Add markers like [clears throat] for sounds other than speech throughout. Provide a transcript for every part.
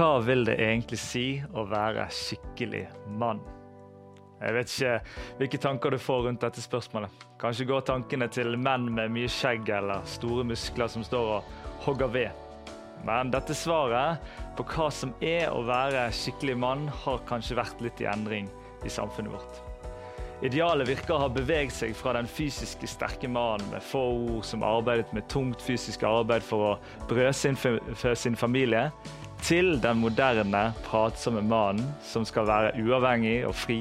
Hva vil det egentlig si å være skikkelig mann? Jeg vet ikke hvilke tanker du får rundt dette spørsmålet. Kanskje går tankene til menn med mye skjegg eller store muskler som står og hogger ved. Men dette svaret på hva som er å være skikkelig mann, har kanskje vært litt i endring i samfunnet vårt. Idealet virker å ha beveget seg fra den fysiske sterke mannen med få ord som arbeidet med tungt fysisk arbeid for å brødfø sin, familie, til den moderne, pratsomme mannen som skal være uavhengig og fri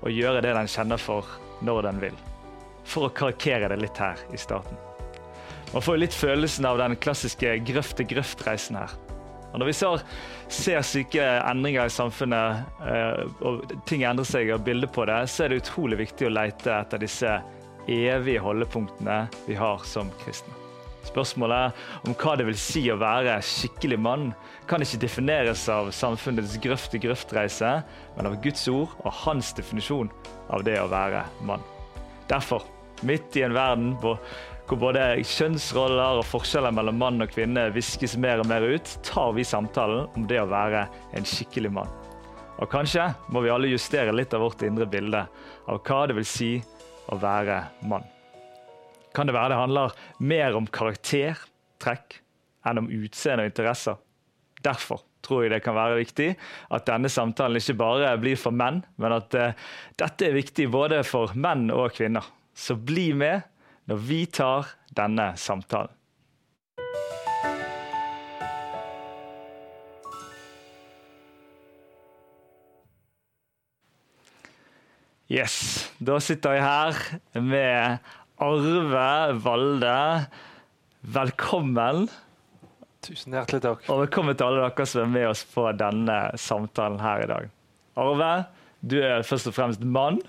og gjøre det den kjenner for, når den vil. For å karikere det litt her i starten. Man får litt følelsen av den klassiske grøft-til-grøft-reisen her. Og Når vi ser, ser syke endringer i samfunnet, eh, og ting endrer seg og bilder på det, så er det utrolig viktig å lete etter disse evige holdepunktene vi har som kristne. Spørsmålet om hva det vil si å være skikkelig mann, kan ikke defineres av samfunnets grøft-til-grøft-reise, men av Guds ord og hans definisjon av det å være mann. Derfor, midt i en verden hvor både kjønnsroller og forskjeller mellom mann og kvinne viskes mer og mer ut, tar vi samtalen om det å være en skikkelig mann. Og kanskje må vi alle justere litt av vårt indre bilde av hva det vil si å være mann. Kan det være det handler mer om karaktertrekk enn om utseende og interesser? Derfor tror jeg det kan være viktig at denne samtalen ikke bare blir for menn, men at uh, dette er viktig både for menn og kvinner. Så bli med når vi tar denne samtalen. Yes, da sitter jeg her med Arve Valde. Velkommen. Tusen hjertelig takk. Og velkommen til alle dere som er med oss på denne samtalen her i dag. Arve, du er først og fremst mann.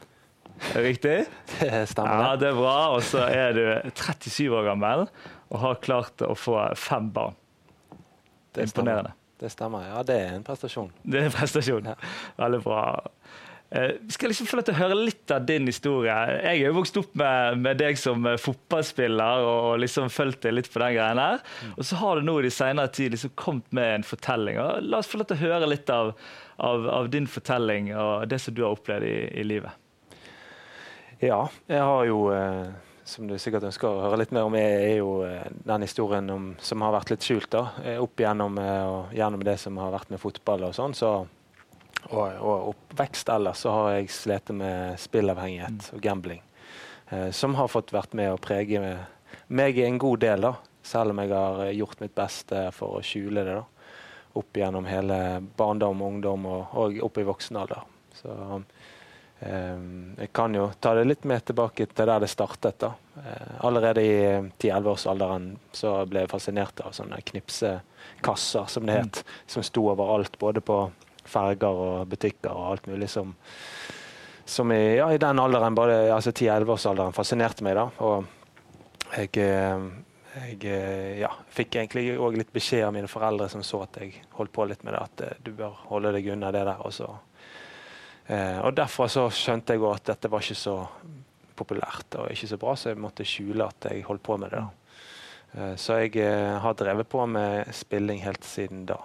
Er det Riktig? [laughs] Det stemmer. Ja, det er bra. Og så er du 37 år gammel og har klart å få fem barn. Det Imponerende. Stemmer. Det stemmer. Ja, det er en prestasjon. Det er en prestasjon. Ja. Veldig bra. Eh, vi skal liksom få lov til å høre litt av din historie. Jeg er jo vokst opp med, med deg som eh, fotballspiller og liksom fulgt deg litt på den greien her. Mm. Og så har du nå i de senere tid liksom kommet med en fortelling. Og la oss få lov til å høre litt av, av, av din fortelling og det som du har opplevd i, i livet. Ja, jeg har jo eh, som du sikkert ønsker å høre litt mer om, er jo eh, den historien om, som har vært litt skjult. da, eh, Opp igjennom og gjennom det som har vært med fotball og sånn. Så, og, og, oppvekst ellers så har jeg slitt med spillavhengighet mm. og gambling. Eh, som har fått vært med å prege meg en god del, da. Selv om jeg har gjort mitt beste for å skjule det. da, Opp gjennom hele barndom, ungdom og, og opp i voksen alder. Så Ehm, jeg kan jo ta det litt med tilbake til der det startet. da. Eh, allerede i 10-11-årsalderen så ble jeg fascinert av sånne knipsekasser, som det het. Som sto overalt, både på ferger og butikker og alt mulig som, som i, ja, i den alderen, bare altså 10-11-årsalderen, fascinerte meg. da. Og jeg, eh, jeg eh, ja, fikk egentlig òg litt beskjed av mine foreldre som så at jeg holdt på litt med det, at du bør holde deg unna det der. og så Eh, og Derfor så skjønte jeg at dette var ikke så populært og ikke så bra, så jeg måtte skjule at jeg holdt på med det. da. Eh, så jeg eh, har drevet på med spilling helt siden da.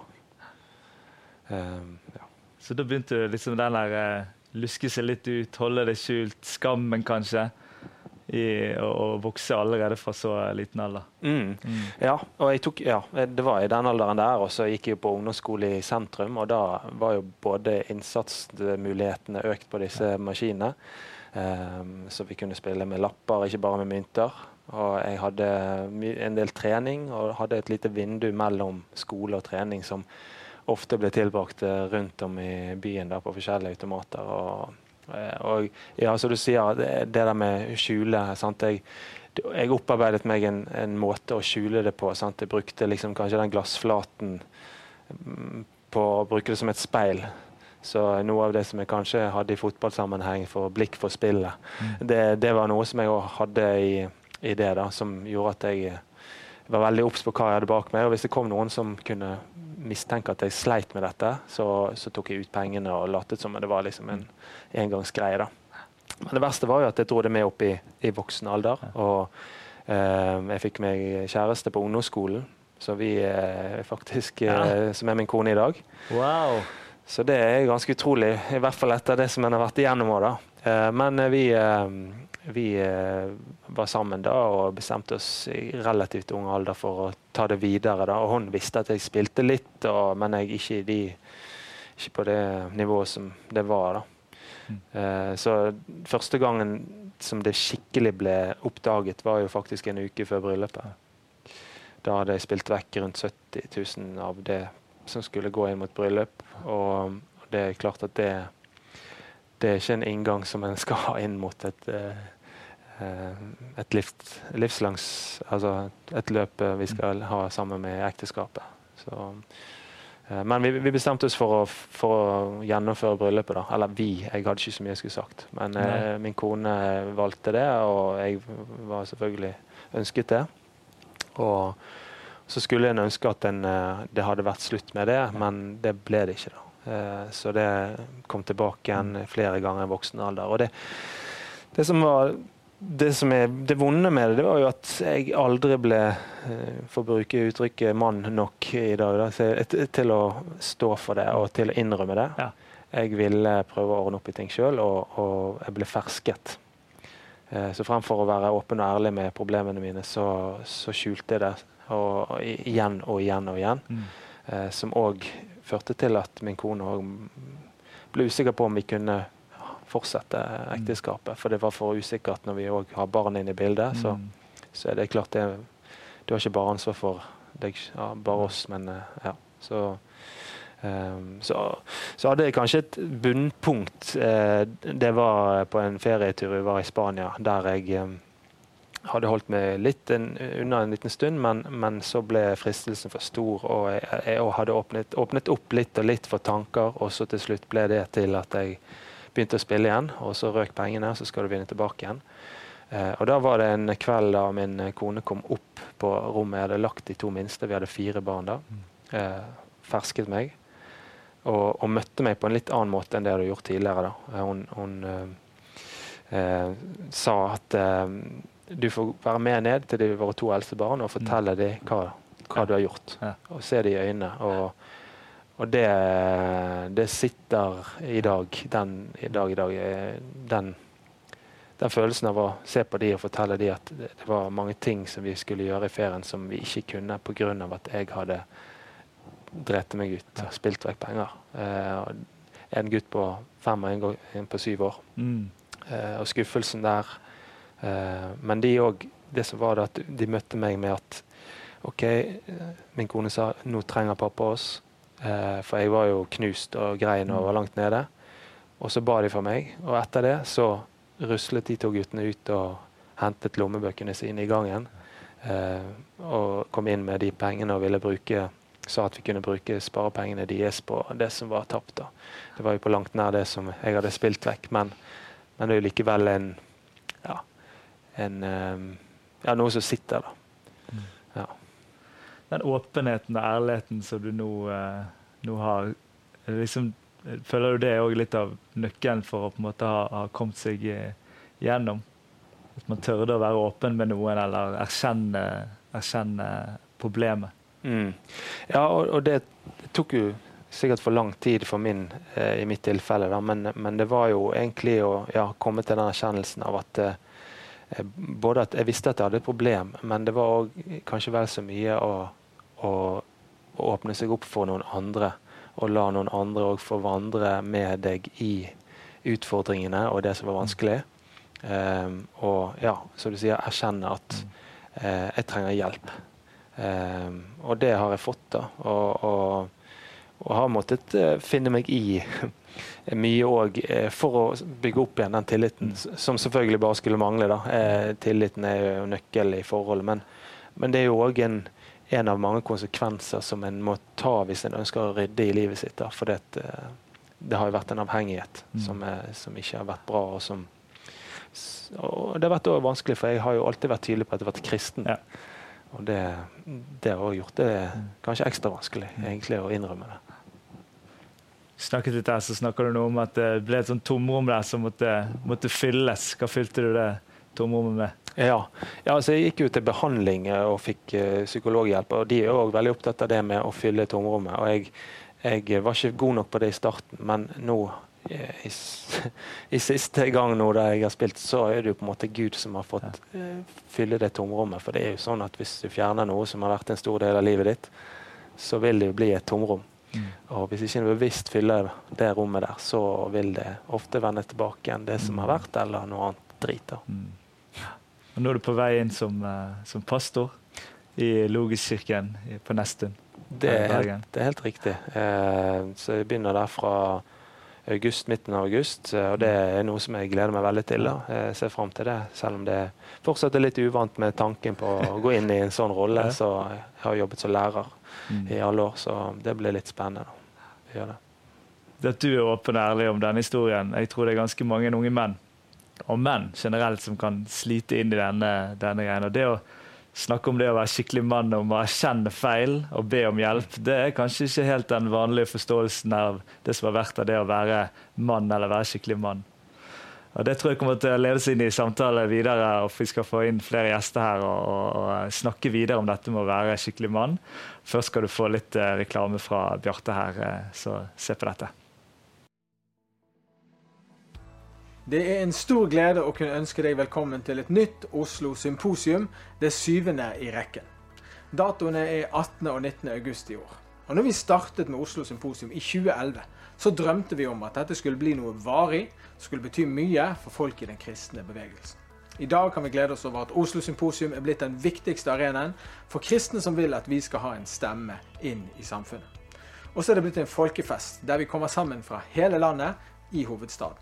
Ja. Så da begynte du liksom den der uh, luske seg litt ut, holde det skjult, skammen kanskje? i å, vokse allerede fra så liten alder. Mm. Mm. Ja, og jeg tok, ja, det var i den alderen der. Og så gikk jeg på ungdomsskole i sentrum, og da var jo både innsatsmulighetene økt på disse maskinene. Um, så vi kunne spille med lapper, ikke bare med mynter. Og jeg hadde en del trening og hadde et lite vindu mellom skole og trening som ofte ble tilbrakt eh, rundt om i byen der på forskjellige automater. og Eh, og ja, som du sier, det, det der med skjule sant? Jeg, jeg opparbeidet meg en, en, måte å skjule det på. Sant? Jeg brukte liksom kanskje den glassflaten mm, på å bruke det som et speil. Så noe av det som jeg kanskje hadde i fotballsammenheng for blikk for spillet, mm. det, det, var noe som jeg òg hadde i, i, det, da, som gjorde at jeg var veldig obs på hva jeg hadde bak meg. Og hvis det kom noen som kunne mistenke at jeg sleit med dette, så, så tok jeg ut pengene og latet som det var liksom en engangsgreie. da. Men det verste var jo at jeg dro det med opp i, i voksen alder. Og eh, jeg fikk meg kjæreste på ungdomsskolen. Så vi er faktisk ja. Som er min kone i dag. Wow. Så det er ganske utrolig, i hvert fall etter det som en har vært igjennom da. Men vi, vi var sammen da og bestemte oss i relativt ung alder for å ta det videre. da, og Hun visste at jeg spilte litt, og, men jeg ikke, de, ikke, på det nivået som det var. da. Mm. så første gangen som det skikkelig ble oppdaget, var jo faktisk en uke før bryllupet. Da hadde jeg spilt vekk rundt 70 000 av det som skulle gå inn mot bryllup. Og det er klart at det, det er ikke en inngang som en skal ha inn mot et, eh, et livs, livslangs Altså et løp vi skal ha sammen med ekteskapet. Så Eh, men vi, vi, bestemte oss for å, for å, gjennomføre bryllupet. da. Eller vi, jeg hadde ikke så mye jeg skulle sagt. Men Nei. min kone valgte det, og jeg var selvfølgelig ønsket det. Og så skulle en ønske at en, eh, det hadde vært slutt med det, men det ble det ikke. da. Eh, så det kom tilbake igjen mm. flere ganger i voksen alder. Og det, det som var det som er det vonde med det, det var jo at jeg aldri ble, eh, for å bruke uttrykket, mann nok i dag da, til å stå for det og til å innrømme det. Ja. Jeg ville prøve å ordne opp i ting sjøl, og, og, jeg ble fersket. Eh, så fremfor å være åpen og ærlig med problemene mine, så, så skjulte jeg det og, igjen og igjen og igjen. Mm. Eh, som òg førte til at min kone ble usikker på om vi kunne fortsette ekteskapet. For det var for usikkert når vi òg har barn inne i bildet. Så, mm. så er det klart det, Du har ikke bare ansvar for deg, ja, bare oss, men eh, ja. Så, um, så, så, hadde jeg kanskje et bunnpunkt. Uh, det var på en ferietur vi var i Spania, der jeg um, hadde holdt meg litt en, unna en liten stund, men, men, så ble fristelsen for stor. Og jeg, jeg hadde åpnet, åpnet, opp litt og litt for tanker, og så til slutt ble det til at jeg begynte å spille igjen, og så røk pengene, så skal du vinne tilbake igjen. Eh, og Da var det en kveld da min kone kom opp på rommet. Jeg hadde lagt de to minste, vi hadde fire barn da. Eh, fersket meg. Og, og, møtte meg på en litt annen måte enn det jeg hadde gjort tidligere. da. Eh, hun, hun eh, eh, sa at eh, du får være med ned til de, våre to eldste barn og fortelle mm. dem hva, hva du har gjort. Og se dem i øynene. og og det, det, sitter i dag, den, i dag, i dag eh, den, den, følelsen av å se på de og fortelle de at det, det var mange ting som vi skulle gjøre i ferien som vi ikke kunne pga. at jeg hadde drept meg ut og spilt vekk penger. Eh, en gutt på fem og en, en på syv år. Mm. Eh, og skuffelsen der. Eh, men de òg Det som var det at de møtte meg med at OK, eh, min kone sa nå trenger pappa oss. Eh, for jeg var jo knust og grein og var langt nede. Og så ba de for meg, og etter det så ruslet de to guttene ut og hentet lommebøkene sine i gangen. Eh, og kom inn med de pengene og ville bruke sa at vi kunne bruke sparepengene deres på det som var tapt. da. Det var jo på langt nær det som jeg hadde spilt vekk, men, men det er jo likevel en, ja, en um, ja, noe som sitter, da den åpenheten og ærligheten som du nå, eh, nå har liksom, Føler du det er litt av nøkkelen for å på en måte ha, ha kommet seg eh, gjennom? At man tørde å være åpen med noen eller erkjenne, erkjenne problemet? Mm. Ja, og, og det, tok jo sikkert for lang tid for min eh, i mitt tilfelle. Da. Men, men, det var jo egentlig å ja, komme til den erkjennelsen av at eh, både at jeg visste at jeg hadde et problem, men det var òg kanskje vel så mye å å, åpne seg opp for noen andre. Og la noen andre òg få vandre med deg i utfordringene og det som var vanskelig. Um, og ja, som du sier, erkjenne at uh, jeg trenger hjelp. Um, og det har jeg fått, da. Og, og, og har måttet uh, finne meg i [laughs] mye òg eh, for å bygge opp igjen den tilliten, som selvfølgelig bare skulle mangle. da. tilliten er jo nøkkel i forholdet, men, men det er jo òg en en av mange konsekvenser som en må ta hvis en ønsker å rydde i livet sitt. Da, for det, eh, det, har jo vært en avhengighet mm. som, er, som, ikke har vært bra. Og, som, og det har vært vanskelig, for jeg har jo alltid vært tydelig på at jeg har vært kristen. Ja. Og det, det har gjort det mm. kanskje ekstra vanskelig mm. egentlig å innrømme det. Snakket litt der, så snakker du noe om at det ble et sånt tomrom der som måtte, måtte fylles. Hva fylte du det, tomrommet med? Ja. ja altså jeg gikk jo til behandling eh, og fikk uh, psykologhjelp. og De er òg veldig opptatt av det med å fylle tomrommet. og jeg, jeg var ikke god nok på det i starten, men nå i, [laughs] i, siste gang nå da jeg har spilt, så er det jo på en måte Gud som har fått uh, fylle det tomrommet. For det er jo sånn at hvis du fjerner noe som har vært en stor del av livet ditt, så vil det jo bli et tomrom. Mm. Og hvis ikke en bevisst fyller det rommet der, så vil det ofte vende tilbake igjen det som har vært, eller noe annet drit. Mm. Og nå er du på vei inn som, uh, som pastor i Logiskirken på Nestun. Det, det, er helt riktig. Eh, så jeg begynner der fra august, midten av august. Eh, og det er noe som jeg gleder meg veldig til. Da. Jeg ser fram til det, selv om det fortsatt er litt uvant med tanken på å gå inn i en sånn rolle. Så jeg har jobbet som lærer mm. i alle år, så det blir litt spennende. Gjør det. At du er åpen og ærlig om denne historien. Jeg tror det er ganske mange unge menn, og menn generelt, som kan slite inn i denne, denne greien. Og det å snakke om det å være skikkelig mann, om å erkjenne feil og be om hjelp, det er kanskje ikke helt den vanlige forståelsen av det som har vært av det å være mann eller være skikkelig mann. Og Det tror jeg kommer til å lede seg inn i samtale videre, og vi skal få inn flere gjester her og, og, og, snakke videre om dette med å være skikkelig mann. Først skal du få litt eh, reklame fra Bjarte her, eh, så se på dette. Det er en stor glede å kunne ønske deg velkommen til et nytt Oslo Symposium, det syvende i rekken. Datoene er 18. og 19. august i år. Og når vi startet med Oslo Symposium i 2011, så drømte vi om at dette skulle bli noe varig, skulle bety mye for folk i den kristne bevegelsen. I dag kan vi glede oss over at Oslo Symposium er blitt den viktigste arenaen for kristne som vil at vi skal ha en stemme inn i samfunnet. Og så er det blitt en folkefest der vi kommer sammen fra hele landet i hovedstaden.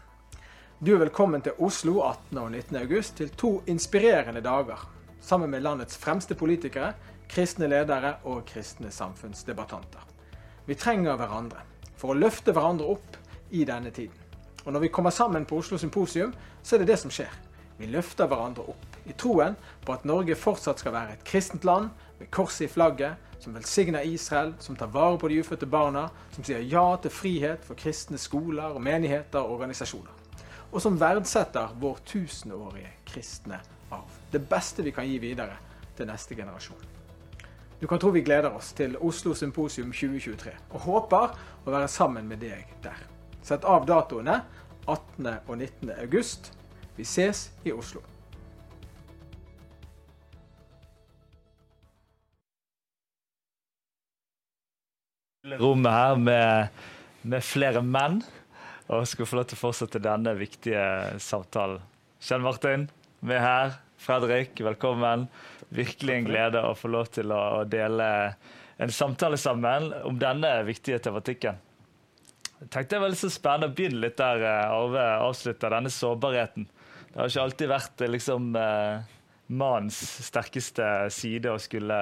Du er velkommen til Oslo 18. og 19. august til to inspirerende dager. Sammen med landets fremste politikere, kristne ledere og kristne samfunnsdebattanter. Vi trenger hverandre for å løfte hverandre opp i denne tiden. Og når vi kommer sammen på Oslo Symposium, så er det det som skjer. Vi løfter hverandre opp i troen på at Norge fortsatt skal være et kristent land med korset i flagget, som velsigner Israel, som tar vare på de ufødte barna, som sier ja til frihet for kristne skoler, menigheter og organisasjoner og som verdsetter vår tusenårige kristne arv. Det beste vi kan gi videre til neste generasjon. Du kan tro vi gleder oss til Oslo Symposium 2023, og håper å være sammen med deg der. Sett av datoene 18. og 19. august. Vi ses i Oslo. Rommet her med, med flere menn og skal få lov til å fortsette denne viktige samtalen. Kjell Martin, vi er her. Fredrik, velkommen. Virkelig en glede å få lov til å dele en samtale sammen om denne viktige tematikken. Jeg tenkte det var litt så spennende å begynne litt der eh, Arve avslutter denne sårbarheten. Det har ikke alltid vært liksom eh, mannens sterkeste side å skulle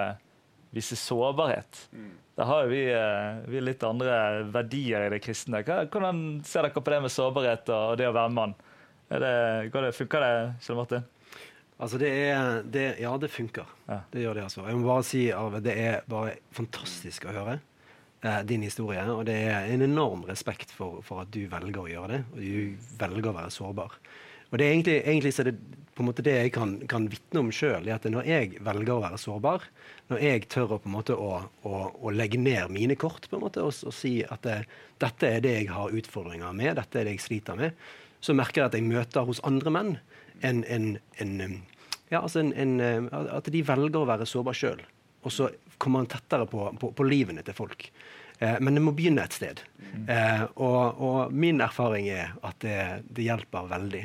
vise sårbarhet. Mm. Da har vi, eh, vi, litt andre verdier i det kristne. Hvordan ser dere på det med sårbarhet og det å være mann? Det, det, funker det, Kjell Martin? Altså det er, det, ja, det funker. Ja. Det gjør det. altså. Jeg må bare si, Arve, det er bare fantastisk å høre eh, din historie. Og det er en enorm respekt for, for, at du velger å gjøre det, og du velger å være sårbar. Og det er egentlig, egentlig er det på en måte det jeg kan, kan vitne om sjøl, at når jeg velger å være sårbar, når jeg tør å, på en måte, å, å, å legge ned mine kort på en måte, og, og si at det, dette er det jeg har utfordringer med, dette er det jeg sliter med, så merker jeg at jeg møter hos andre menn en, en, en ja, altså at de velger å være sårbare sjøl. Og så kommer man tettere på, på, på livene til folk. Eh, men det må begynne et sted. Eh, og, og, min erfaring er at det, det hjelper veldig.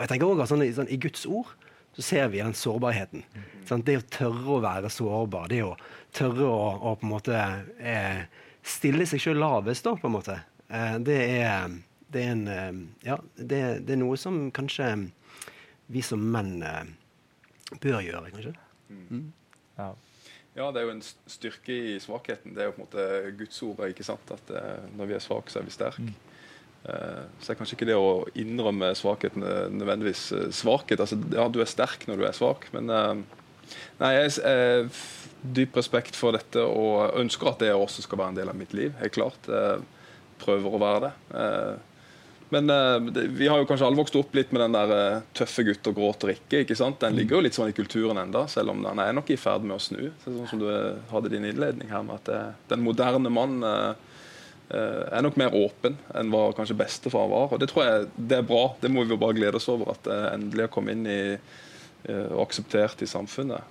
Og jeg tenker også sånn, sånn, I Guds ord så ser vi den sårbarheten. Sånn, det å tørre å være sårbar, det å tørre å, å på en måte eh, stille seg sjøl lavest, da, på en måte, eh, det, er, det, er en, eh, ja, det, det, er noe som kanskje vi som menn eh, bør gjøre, kanskje. Mm. Ja. ja. det er jo en styrke i svakheten. Det er jo på en måte Guds ord. ikke sant? At eh, når vi er svake, så er vi sterke. Mm. Eh, så er kanskje ikke det å innrømme svakhet nødvendigvis eh, svakhet. Altså, ja, du er sterk når du er svak, men eh, nei, jeg har dyp respekt for dette og ønsker at det også skal være en del av mitt liv. Helt klart. Prøver å være det. Men vi har jo kanskje alle vokst opp litt med den der 'tøffe gutter gråter ikke'. ikke sant? Den ligger jo litt sånn i kulturen enda, selv om den er nok i ferd med å snu. Sånn som du hadde din innledning her med at den moderne mann er nok mer åpen enn hva kanskje bestefar var. Og det tror jeg det er bra. Det må vi jo bare glede oss over at det endelig har kommet inn i og akseptert i samfunnet.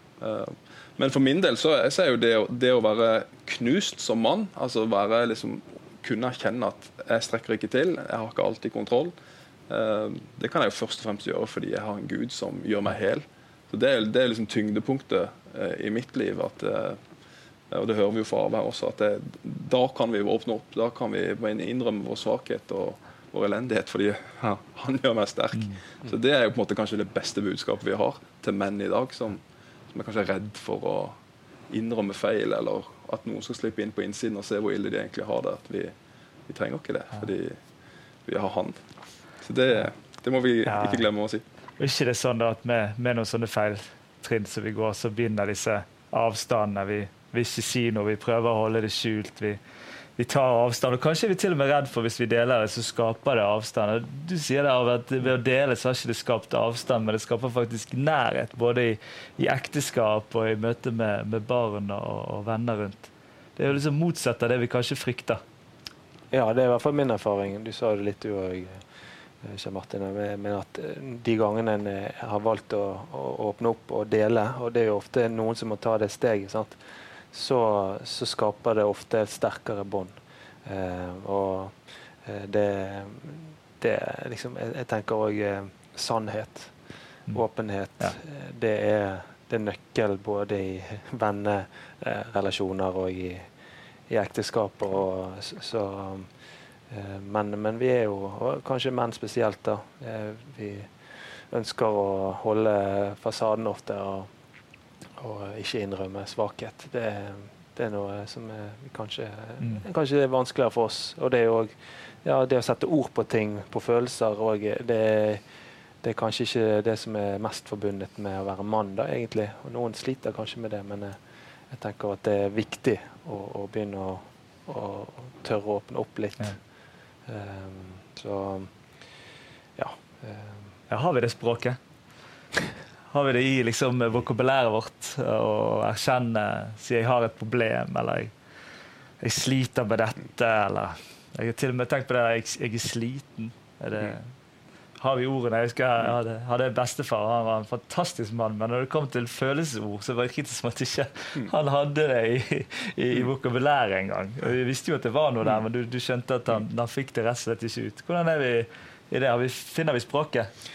Men for min del så, er jo det, det, å være knust som mann, altså være liksom kunne erkjenne at jeg strekker ikke til, jeg har ikke alltid kontroll. Eh, det kan jeg jo først og fremst gjøre fordi jeg har en gud som gjør meg hel. Så Det er, det er liksom tyngdepunktet eh, i mitt liv. At, eh, og det hører vi jo fra Arve også, at det, da kan vi åpne opp. Da kan vi innrømme vår svakhet og vår elendighet, fordi ja, han gjør meg sterk. Mm. Så Det er jo på en måte kanskje det beste budskapet vi har til menn i dag, som, som er kanskje redd for å innrømme feil, eller at noen skal slippe inn på innsiden og se hvor ille de egentlig har det. At vi, vi trenger ikke det, fordi vi har han. Så det, det må vi ikke glemme å si. Og ikke det er sånn at med, med noen sånne feiltrinn som vi går, så begynner disse avstandene. Vi vil ikke si noe, vi prøver å holde det skjult. vi vi tar avstand. Og Kanskje er vi til og med redd for hvis vi deler det, så skaper det avstand. Du sier det av at Ved å dele så har ikke det skapt avstand, men det skaper faktisk nærhet. Både i, i ekteskap og i møte med, med barn og, og, venner rundt. Det er jo liksom motsatt av det vi kanskje frykter. Ja, det er i hvert fall min erfaring. Du sa det litt du òg, Kjell Martin. Men at eh, de gangene en eh, har valgt å, å, åpne opp og dele, og det er jo ofte noen som må ta det steget. sant? Så, så skaper det ofte et sterkere bånd. Eh, og eh, det, det liksom, jeg, jeg tenker òg eh, sannhet, mm. åpenhet. Ja. Det er det er nøkkel både i [laughs] vennerelasjoner og i, i ekteskap. Og, så, men, men, vi er jo, og kanskje menn spesielt, da. Vi ønsker å holde fasaden ofte. og og ikke innrømme svakhet. Det, det er noe som er, kanskje, mm. kanskje er vanskeligere for oss. Og det jo ja, det å sette ord på ting, på følelser, òg, det, det, er kanskje ikke det som er mest forbundet med å være mann, da, egentlig. Og noen sliter kanskje med det, men jeg tenker at det er viktig å, å begynne å, å, tørre å åpne opp litt. Ja. Um, så ja. Um. ja. Har vi det språket? Har vi det i liksom, vokabulæret vårt å erkjenne Si jeg har et problem, eller jeg, jeg sliter med dette, eller Jeg har til og med tenkt på det jeg, jeg er sliten. Er det, har vi ordene? Jeg husker jeg hadde, hadde bestefar, han var en fantastisk mann, men når det kom til følelsesord, så var det kritisk som at ikke han hadde det i, i, i vokabulæret engang. Vi visste jo at det var noe der, men du, du skjønte at han, han fikk det rett og slett ikke ut. Hvordan er vi i det? Vi, finner vi språket?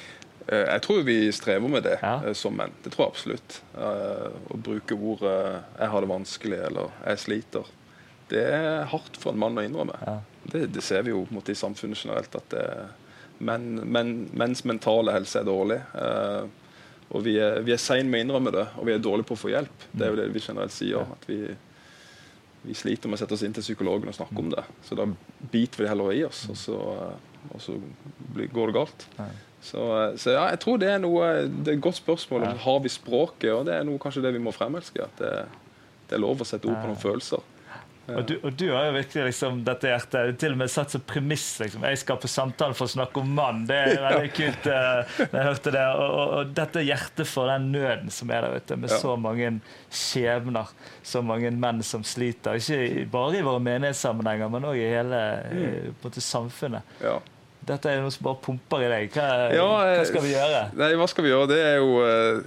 Eh, jeg tror vi strever med det ja. Eh, som menn. Det tror jeg absolutt. Eh, å bruke ordet 'jeg har det vanskelig' eller 'jeg sliter'. Det er hardt for en mann å innrømme. Ja. Det, det, ser vi jo måte, i samfunnet generelt. at det, men, men, Menns mentale helse er dårlig. og vi er, vi er seine med å innrømme det, og vi er dårlige på å få hjelp. Det er jo det vi generelt sier. at vi, vi sliter med å sette oss inn til psykologen og snakke om det. Så da biter vi det heller i oss, og så, og så går det galt. Så, så, ja, jeg tror det er noe Det er et godt spørsmål. Ja. Har vi språket? Og det er noe, kanskje det vi må fremelske. At det, det er lov å sette ord på noen følelser. Ja. Og, du, og, du, har jo virkelig liksom, dette hjertet til og med satt som premiss. Liksom. Jeg skal på samtale for å snakke om mann. Det er [laughs] veldig kult. Uh, jeg hørte det. Og, og, og, dette hjertet for den nøden som er der ute, med ja. så mange skjebner. Så mange menn som sliter. Ikke bare i våre menighetssammenhenger, men òg i hele mm. måte, samfunnet. Dette er noe som bare pumper i deg. Hva, ja, hva, skal vi gjøre? Nei, hva skal vi gjøre? Det er jo eh,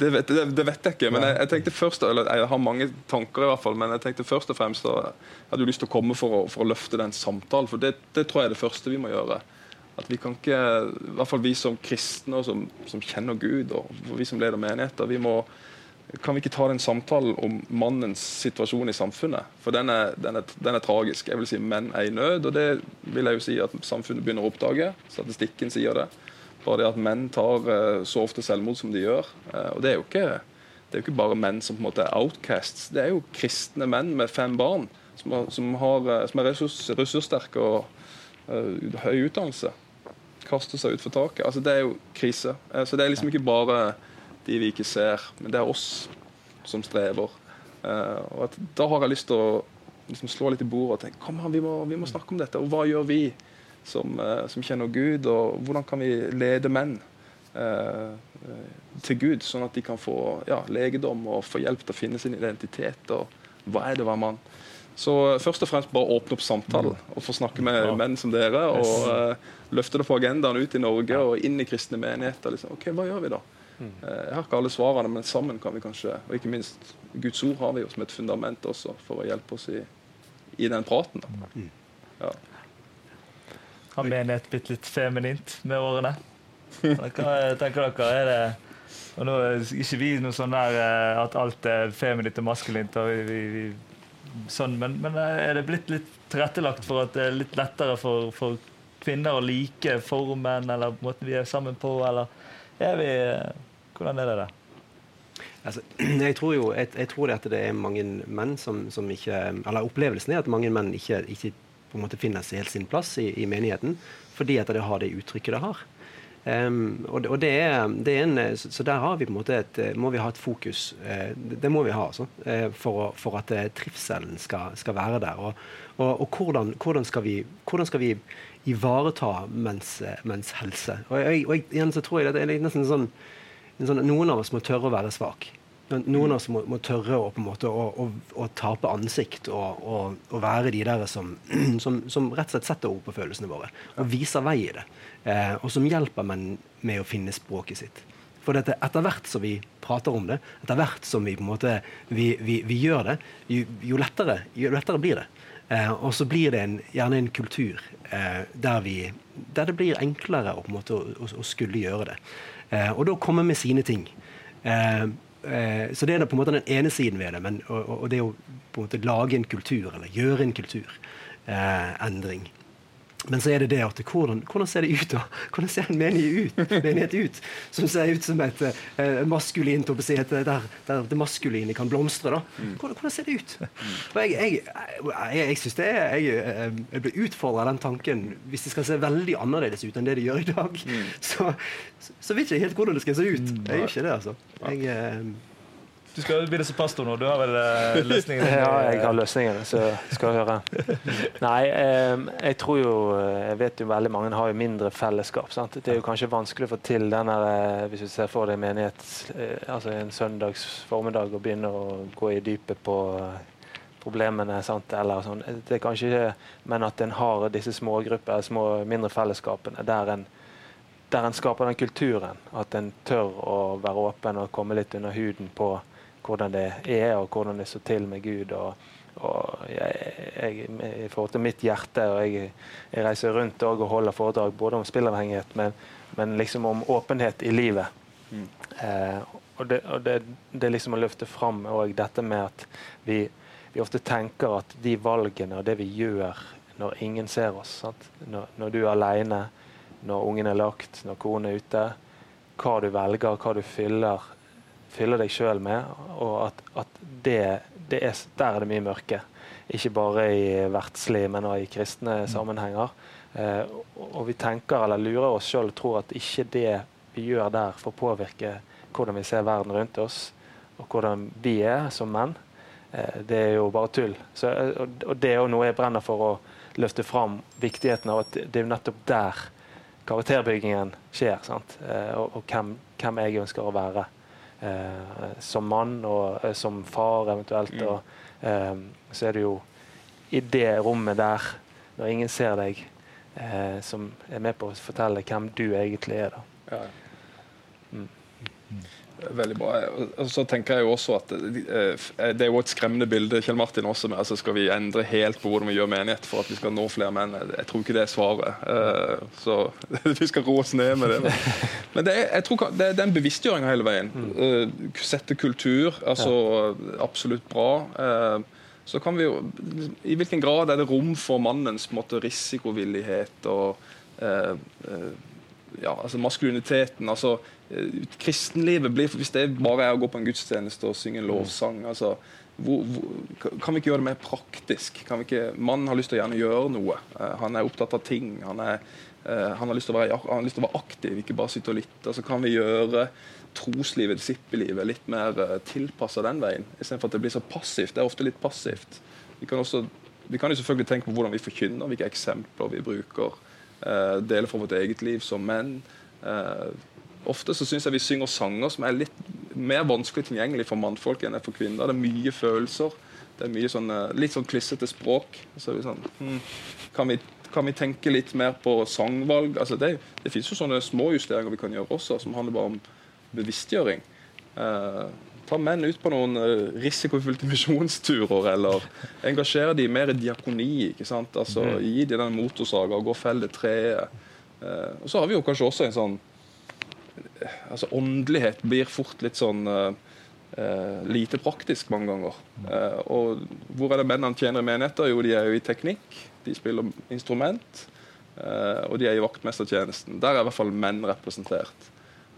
Det vet, det, vet jeg ikke. Men jeg, jeg, tenkte først, eller jeg har mange tanker, i hvert fall, men jeg tenkte først og fremst jeg hadde lyst til å komme for å, for å løfte den samtalen. For det, det, tror jeg er det første vi må gjøre. At vi kan ikke, i hvert fall vi som kristne og som, som kjenner Gud, og vi som leder menigheter, vi må kan vi ikke ta den samtalen om mannens situasjon i samfunnet? For den er, den, er, den er, tragisk. Jeg vil si Menn er i nød, og det vil jeg jo si at samfunnet begynner å oppdage. Statistikken sier det. Bare det at menn tar uh, så ofte selvmord som de gjør. Uh, og det er, jo ikke, det er ikke bare menn som på en måte er outcasts. Det er jo kristne menn med fem barn som, har, som, har, uh, som er ressurs, ressurssterke og høy utdannelse. Kaster seg utfor taket. Altså, det er jo krise. så det er liksom ikke bare de vi ikke ser. Men det er oss som strever. Uh, og at Da har jeg lyst til å liksom slå litt i bordet og tenke kom an, vi må, vi må, snakke om dette. Og hva gjør vi som, som, kjenner Gud, og hvordan kan vi lede menn uh, til Gud, sånn at de kan få ja, legedom og få hjelp til å finne sin identitet. og Hva er det å være mann? Så først og fremst bare åpne opp samtalen og få snakke med ja. menn som dere. Og uh, løfte det på agendaen ut i Norge og inn i kristne menigheter. Liksom. OK, hva gjør vi da? Uh, jeg har ikke alle svarene, men sammen kan vi kanskje Og ikke minst Guds ord har vi jo som et fundament også for å hjelpe oss i, i den praten. Da. Ja. Har menighet blitt litt feminint med årene? Hva tenker dere? Er det og nå er ikke vi noe sånn der eh, at alt er feminint og maskulint. og vi, vi, sånn, men, men, eh, er det blitt litt tilrettelagt for at det er litt lettere for, for kvinner å like formen eller måten vi er sammen på, eller er vi eh, Hvordan er det der? Altså, [clears throat] jeg tror jo jeg, jeg tror at det er mange menn som, som, ikke Eller opplevelsen er at mange menn ikke, ikke på en måte finner helt sin plass i, i menigheten fordi at det har det uttrykket det har. Um, og, og det, er, det er, en, så der har vi på en måte et, må vi ha et fokus. Uh, det må vi ha altså, uh, for, for, at uh, trivselen skal, skal, være der. Og, og, og hvordan, hvordan, skal vi, hvordan, skal vi, ivareta menns, menns helse? Og, jeg, igjen så tror jeg det er nesten sånn, sånn Noen av oss må tørre å være svak. Noen av oss må, må tørre å, måte, å, å, å tape ansikt og, være de der som, [clears throat] som, som, rett og slett setter ord på følelsene våre. Og viser vei i det eh, og som hjelper menn med å finne språket sitt. For dette, etter hvert som vi prater om det, etter hvert som vi på en måte vi, vi, vi gjør det, jo, jo, lettere, jo, lettere, blir det. Eh, og så blir det en, gjerne en kultur eh, der, vi, der, det blir enklere på en måte, å, å skulle gjøre det. Eh, og da komme med sine ting. Eh, eh, så det er på en måte den ene siden ved det. Men, og, og det å på en måte lage en kultur, eller gjøre en kulturendring. Men så er det det at hvordan, hvordan ser det ut da? Hvordan ser en menighet ut, menighet ut som ser ut som et uh, maskulint der, der, det maskuline kan blomstre? da? Mm. Hvordan, hvordan ser det ut? Og jeg, jeg, jeg, jeg synes det er, jeg, eh, jeg blir utfordra av den tanken hvis det skal se veldig annerledes ut enn det det gjør i dag. Mm. Så, så, så vet jeg ikke helt hvordan det skal se ut. Mm. Jeg gjør ikke det, altså. Jeg, uh, du skal bli det som pastor nå. Du har vel uh, løsningen? [laughs] ja, jeg har løsningen, så skal jeg høre. Nei, eh, jeg tror jo Jeg vet jo veldig mange har jo mindre fellesskap. Sant? Det er jo kanskje vanskelig å få til den der, hvis du ser for deg menighet eh, altså en søndags formiddag og begynne å gå i dypet på problemene. Sant? Eller sånn. Det er kanskje ikke, Men at en har disse smågrupper, små, mindre fellesskapene, der en der en skaper den kulturen. At en tør å være åpen og komme litt under huden på hvordan det er, og hvordan det står til med Gud. og, og jeg, jeg, I forhold til mitt hjerte, og jeg, jeg reiser rundt og holder foredrag både om spillavhengighet, men, men liksom om åpenhet i livet. Mm. Eh, og, det, og det, det, er liksom å løfte fram og dette med at vi, vi, ofte tenker at de valgene og det vi gjør når ingen ser oss, når, når, du er alene, når ungen er lagt, når konen er ute, hva du velger, hva du fyller fylle deg sjøl med, og at, at det, det er, der er det mye mørke. Ikke bare i verdslig, men også i kristne mm. sammenhenger. Eh, og vi tenker eller lurer oss sjøl og tror at ikke det vi gjør der, får påvirke hvordan vi ser verden rundt oss, og hvordan vi er som menn. Eh, det er jo bare tull. Så, og, og det er jo noe jeg brenner for å løfte fram viktigheten av at det er nettopp der karakterbyggingen skjer. Eh, og, og hvem, hvem jeg ønsker å være. Eh, som mann og eh, som far eventuelt. Mm. Og, eh, så er det jo i det rommet der, når ingen ser deg, som er med på å fortelle hvem du egentlig er. da. Ja. Mm. Veldig bra. Og så tenker jeg jo også at eh, Det er jo et skremmende bilde Kjell Martin også med. altså Skal vi endre helt på hvordan vi gjør menighet for at vi skal nå flere menn? Jeg tror ikke det er svaret. Eh, så [laughs] vi skal roe oss ned med det. Men det er, jeg tror det er en bevisstgjøring hele veien. Mm. Eh, sette kultur. altså Absolutt bra. Så kan vi jo I hvilken grad er det rom for mannens på en måte, risikovillighet og ja, altså maskuliniteten? altså Eh, kristenlivet blir Hvis det bare er å gå på en gudstjeneste og synge en lovsang altså, hvor, hvor, Kan vi ikke gjøre det mer praktisk? Kan vi ikke, Mannen har lyst til å gjerne gjøre noe. Uh, han er opptatt av ting. Han, er, uh, han, har lyst til å være, han har lyst til å være aktiv, ikke bare sitte og lytte. Altså, kan vi gjøre troslivet, disippellivet, litt mer uh, tilpassa den veien? Istedenfor at det blir så passivt. Det er ofte litt passivt. Vi kan, også, vi kan jo selvfølgelig tenke på hvordan vi forkynner, hvilke eksempler vi bruker. Eh, deler fra vårt eget liv som menn. Eh, ofte så syns jeg vi synger sanger som er litt mer vanskelig tilgjengelig for mannfolk enn for kvinner. Det er mye følelser. Det er mye sånn, eh, litt sånn klissete språk. Så vi sånn, hmm, kan, vi, kan, vi, tenke litt mer på sangvalg? Altså det, det fins jo sånne små justeringer vi kan gjøre også, som handler bare om bevisstgjøring. Eh, ta menn ut på noen uh, risikofylte misjonsturer, eller engasjere de mer i diakoni. ikke sant? Altså mm. Gi de den motorsaga gå og fell det treet. Uh, og så har vi jo kanskje også en sånn altså Åndelighet blir fort litt sånn uh, lite praktisk mange ganger. og hvor er det mennene tjener i menigheter? Jo, de er jo i teknikk. De spiller instrument. og de er i vaktmestertjenesten. Der er i hvert fall menn representert.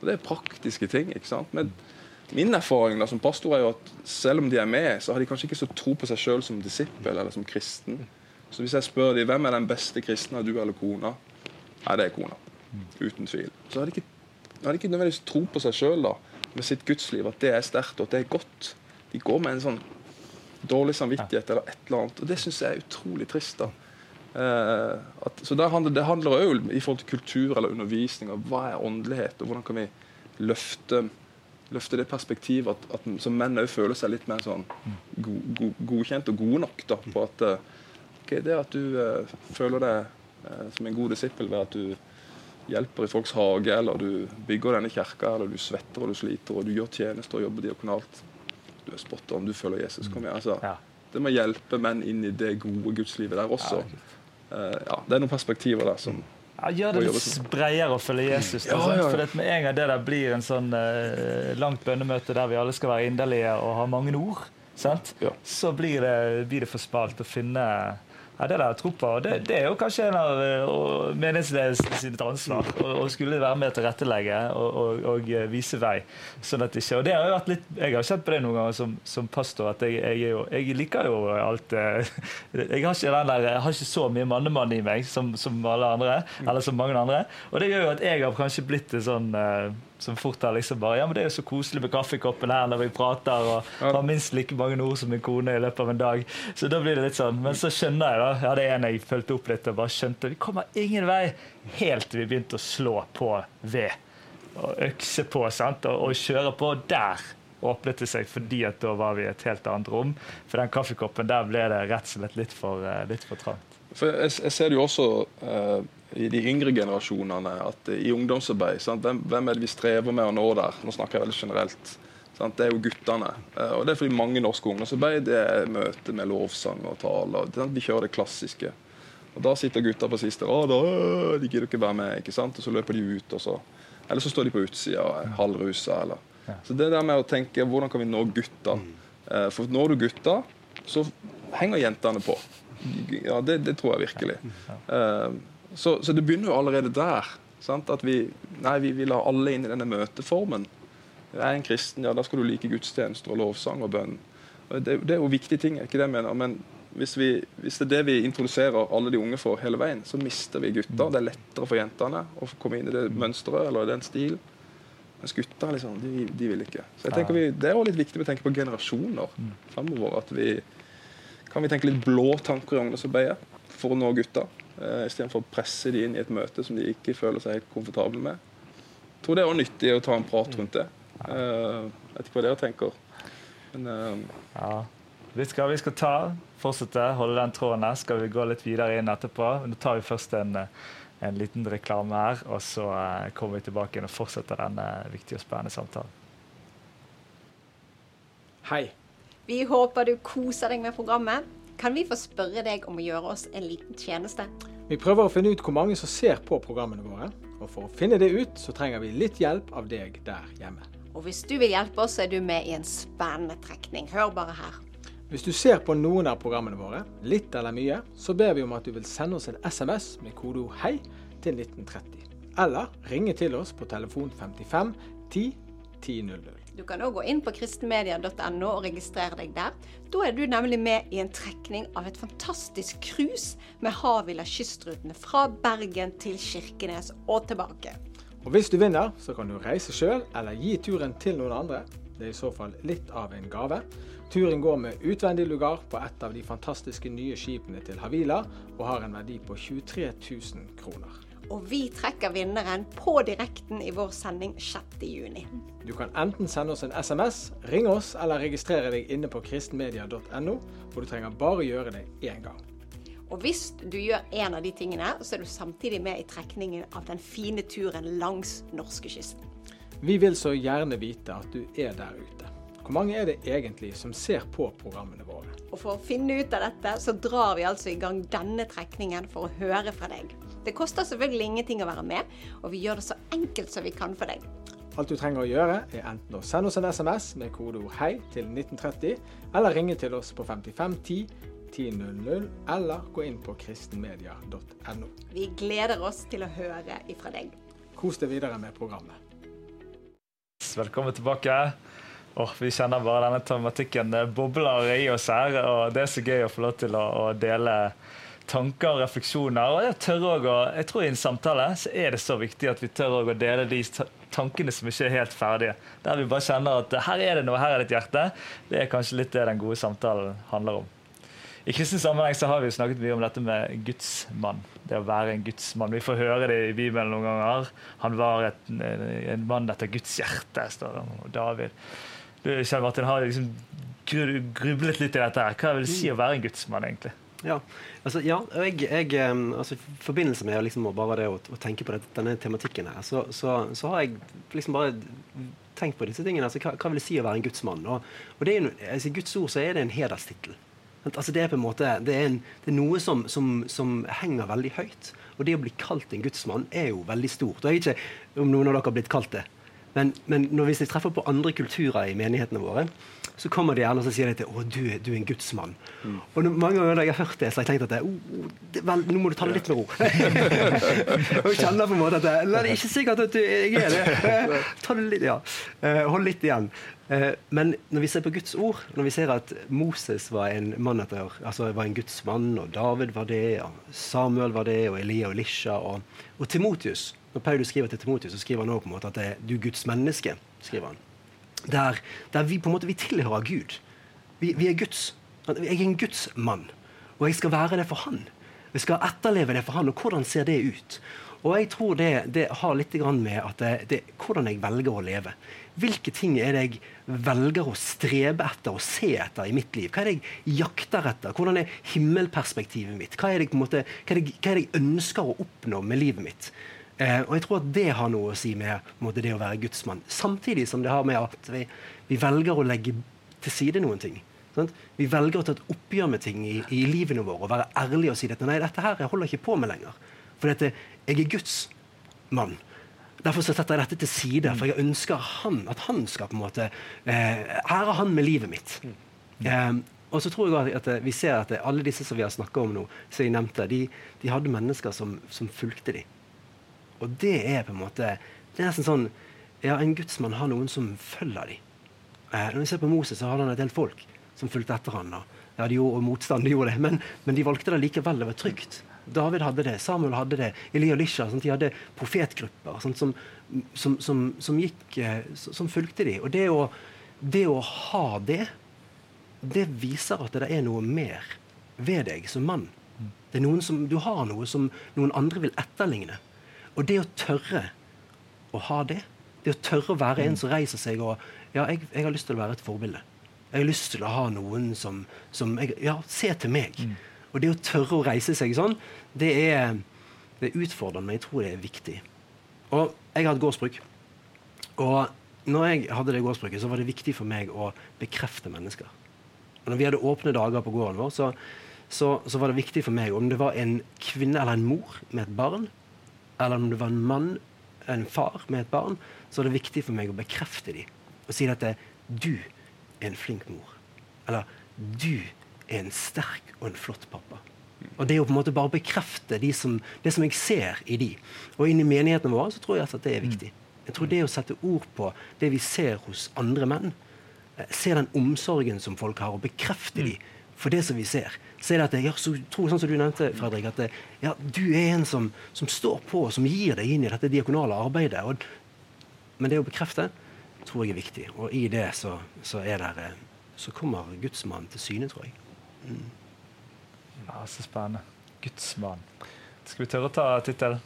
Og Det er praktiske ting. ikke sant? Men Min erfaring da, som pastor er jo at selv om de er med, så har de kanskje ikke så tro på seg sjøl som disippel eller som kristen. Så hvis jeg spør dem hvem er den beste kristne, du eller kona, nei, det er kona. Uten tvil. Så har de ikke, har de ikke nødvendigvis tro på seg sjøl med sitt gudsliv, at det er sterkt og at det er godt. De går med en sånn dårlig samvittighet eller et eller annet. Og det syns jeg er utrolig trist. da. Eh, at, så handler, Det handler òg i forhold til kultur eller undervisning og hva er åndelighet, og hvordan kan vi løfte løfte det perspektivet at, at som menn òg føler seg litt mer sånn go, go, godkjent og gode nok da, på at eh, okay, det at du uh, føler deg uh, som en god disippel ved at du hjelper i folks hage, eller du bygger denne kirka, eller du svetter og du sliter, og du gjør tjenester og jobber diakonalt. Du er spot on, du følger Jesus. Kom igjen. Altså, ja. Det må hjelpe menn inn i det gode gudslivet der også. Uh, ja, det er noen perspektiver der som ja, Gjør det litt bredere å følge Jesus. Ja, ja, ja. For med en gang det der blir en sånn eh, langt bønnemøte der vi alle skal være inderlige og ha mange ord, så blir det, blir det for smalt å finne ja, Det der på. Det, det er jo kanskje en av uh, menighetsledelsen sitt ansvar å skulle være med å tilrettelegge og, og, og, eh, vise vei. sånn at ikke, og det har jo vært litt, Jeg har kjent på det noen ganger som, som pastor at jeg, jeg, jeg, liker jo alt uh, [laughs] jeg, har ikke der, jeg har ikke så mye mannemann i meg som, som alle andre, eller som mange andre. Og det gjør jo at jeg har kanskje blitt sånn som fort har liksom bare Ja, men det er jo så koselig med kaffekoppen her når vi prater, og ja. har minst like mange ord som min kone i løpet av en dag. Så da blir det litt sånn. Men så skjønner jeg, da. Ja, det er en jeg fulgte opp litt og bare skjønte Vi kommer ingen vei helt til vi begynte å slå på ved. Og økse på, sant, og, og kjøre på. Der åpnet det seg fordi at da var vi i et helt annet rom. For den kaffekoppen, der ble det rett og slett litt for, eh, litt for trangt. For jeg, jeg, ser jo også uh, i de yngre generasjonene at i ungdomsarbeid hvem, hvem, er det vi strever med å nå der? Nå snakker jeg veldig generelt. Sant? Det er jo guttene. Uh, og det er fordi mange norske ungdomsarbeid det er møte med lovsang og tale. Og, vi kjører det klassiske. Og Da sitter gutta på siste rad og de gidder ikke være med. ikke sant? Og så løper de ut. og så, Eller så står de på utsida og er halvrusa. Eller. Så det der med å tenke hvordan kan vi nå gutta? Uh, for når du gutta, så henger jentene på. Ja, det, det tror jeg virkelig. Uh, så, så, det begynner jo allerede der. Sant? At vi, nei, vi vil ha alle inn i denne møteformen. Jeg er en kristen, ja, da skal du like gudstjenester og lovsang og bønn. Det, det, er jo viktige ting, ikke det jeg mener. Men hvis, vi, hvis, det er det vi introduserer alle de unge for hele veien, så mister vi gutter. Det er lettere for jentene å komme inn i det mønsteret eller den stilen. Mens gutta liksom, de, de, vil ikke. Så jeg tenker vi, Det er også litt viktig å tenke på generasjoner fremover. At vi kan vi tenke litt blå tanker i ungdomsarbeidet for å nå gutta. Uh, Istedenfor å presse de inn i et møte som de ikke føler seg helt komfortable med. Jeg tror det er også nyttig å ta en prat rundt det. Uh, vet ikke hva dere tenker. Men, uh, ja. Vi skal, vi skal, ta, fortsette, holde den tråden her. Skal vi gå litt videre inn etterpå. Nå tar vi først en, en liten reklame her, og så kommer vi tilbake inn og fortsetter denne viktige og spennende samtalen. Hei. Vi håper du koser deg med programmet. Kan vi få spørre deg om å gjøre oss en liten tjeneste? Vi prøver å finne ut hvor mange som ser på programmene våre. Og for å finne det ut, så trenger vi litt hjelp av deg der hjemme. Og hvis du vil hjelpe oss, så er du med i en spennende trekning. Hør bare her. Hvis du ser på noen av programmene våre, litt eller mye, så ber vi om at du vil sende oss en SMS med kodeord 'hei' til 1930. Eller ringe til oss på telefon 55 10 1000. Du kan òg gå inn på kristenmedia.no og registrere deg der. Da er du nemlig med i en trekning av et fantastisk cruise med Havila kystrutene fra Bergen til Kirkenes og tilbake. Og Hvis du vinner, så kan du reise sjøl eller gi turen til noen andre. Det er i så fall litt av en gave. Turen går med utvendig lugar på et av de fantastiske nye skipene til Havila, og har en verdi på 23 000 kroner. Og vi trekker vinneren på direkten i vår sending 6.6. Du kan enten sende oss en SMS, ringe oss eller registrere deg inne på kristenmedia.no, hvor du trenger bare gjøre det én gang. Og hvis du gjør en av de tingene, så er du samtidig med i trekningen av den fine turen langs norskekysten. Vi vil så gjerne vite at du er der ute. Hvor mange er det egentlig som ser på programmene våre? Og for å finne ut av dette, så drar vi altså i gang denne trekningen for å høre fra deg. Det koster selvfølgelig ingenting å være med, og vi gjør det så enkelt som vi kan for deg. Alt du trenger å gjøre, er enten å sende oss en SMS med kodeord 'hei' til 1930, eller ringe til oss på 5510 1000, eller gå inn på kristenmedia.no. Vi gleder oss til å høre ifra deg. Kos deg videre med programmet. Velkommen tilbake. Oh, vi kjenner bare denne tematikken bobler i oss her, og det er så gøy å få lov til å, å dele tanker og refleksjoner. Og jeg, tør også, jeg tror i en samtale så er det så viktig at vi tør å dele de tankene som ikke er helt ferdige. Der vi bare kjenner at her er det noe, her er ditt hjerte. Det er kanskje litt det den gode samtalen handler om. I kristen sammenheng så har vi snakket mye om dette med Guds mann. Det å være en Guds mann. Vi får høre det i Bibelen noen ganger. Han var et, en mann etter Guds hjerte, står det om David. Du, Kjell Martin, har liksom grublet litt i dette. her. Hva vil det si å være en Guds mann, egentlig? Ja, altså, ja jeg, jeg, altså, I forbindelse med liksom, bare det å, å, tenke på det, denne tematikken her, så, så, så, har jeg liksom bare tenkt på disse tingene. Altså, hva, hva, vil det si å være en gudsmann? Og, og det er, altså, I Guds ord så er det en hederstittel. Altså, det er på en måte, det er, en, det er noe som, som, som, henger veldig høyt. Og det å bli kalt en gudsmann er jo veldig stort. Og jeg vet ikke om noen av dere har blitt kalt det. Men, men når hvis jeg treffer på andre kulturer i menighetene våre, så kommer de gjerne og sier de til å, du, du er en gudsmann. Mm. Og mange ganger når jeg har hørt det, så har jeg tenkt at det, oh, det, vel, nå må du ta det litt med ro. [laughs] og kjenner på en måte at det, det er ikke sikkert at du, jeg er det. [laughs] ta det litt, ja. Uh, hold litt igjen. Uh, men når vi ser på Guds ord, når vi ser at Moses var en mann etter, altså var en gudsmann, og David var det, og Samuel var det, og Elia og Elisha, og, og Timotius Når Paulus skriver til Timotius, så skriver han også på en måte at det, du er Guds menneske. skriver han der, der, vi på en måte vi tilhører Gud. Vi, vi er Guds. Jeg er en Guds mann, og jeg skal være det for Han. Jeg skal etterleve det for Han, og hvordan ser det ut? Og jeg tror det, det har litt med at det, det, hvordan jeg velger å leve. Hvilke ting er det jeg velger å strebe etter og se etter i mitt liv? Hva er det jeg jakter etter? Hvordan er himmelperspektivet mitt? Hva er det, måte, hva er det, hva er jeg ønsker å oppnå med livet mitt? Eh, og jeg tror at det har noe å si med måte, det å være gudsmann. Samtidig som det har med at vi, vi velger å legge til side noen ting. Sant? Vi velger å ta et oppgjør med ting i, i livene våre og være ærlige og si at nei, dette her jeg holder ikke på med lenger. For dette, jeg er Guds mann. Derfor setter jeg dette til side, for jeg ønsker han, at han skal på en måte eh, ære han med livet mitt. Eh, og så tror jeg at, at vi ser at alle disse som vi har snakka om nå, som jeg nevnte, de, de hadde mennesker som, som fulgte dem. Og det er på en måte Det er nesten sånn Ja, en gudsmann har noen som følger dem. Eh, når vi ser på Moses, så hadde han et helt folk som fulgte etter ham. Ja, de gjorde motstand, de gjorde det, men, men de valgte det likevel. Det var trygt. David hadde det, Samuel hadde det, Elia og Lisha. Sånn, de hadde profetgrupper sånn, som, som, som, som, gikk, eh, som fulgte dem. Og det å, det å ha det, det viser at det er noe mer ved deg som mann. Det er noen som, Du har noe som noen andre vil etterligne. Og det å tørre å ha det, det å tørre å være en som reiser seg og Ja, jeg, jeg har lyst til å være et forbilde. Jeg har lyst til å ha noen som, som jeg, Ja, se til meg. Mm. Og det å tørre å reise seg sånn, det er, det er utfordrende, men jeg tror det er viktig. Og jeg har et gårdsbruk. Og når jeg hadde det gårdsbruket, så var det viktig for meg å bekrefte mennesker. Og når vi hadde åpne dager på gården vår, så, så, så var det viktig for meg om det var en kvinne eller en mor med et barn, eller om det var en mann, en far med et barn, så er det viktig for meg å bekrefte dem og si at du er en flink mor. Eller du er en sterk og en flott pappa. Og Det å på en måte bare bekrefte de som, det som jeg ser i de. Og inn i menighetene våre så tror jeg at det er viktig. Jeg tror det å sette ord på det vi ser hos andre menn, eh, se den omsorgen som folk har, og bekrefte de for det som vi ser, så er det at jeg så, tror, sånn som du nevnte, Fredrik, at ja, du er en som, som, står på, som gir deg inn i dette diakonale arbeidet. Og, men det å bekrefte tror jeg er viktig. Og i det så, så, der, så kommer gudsmannen til syne, tror jeg. Mm. Ja, Så spennende. Gudsmann. Skal vi tørre å ta tittelen?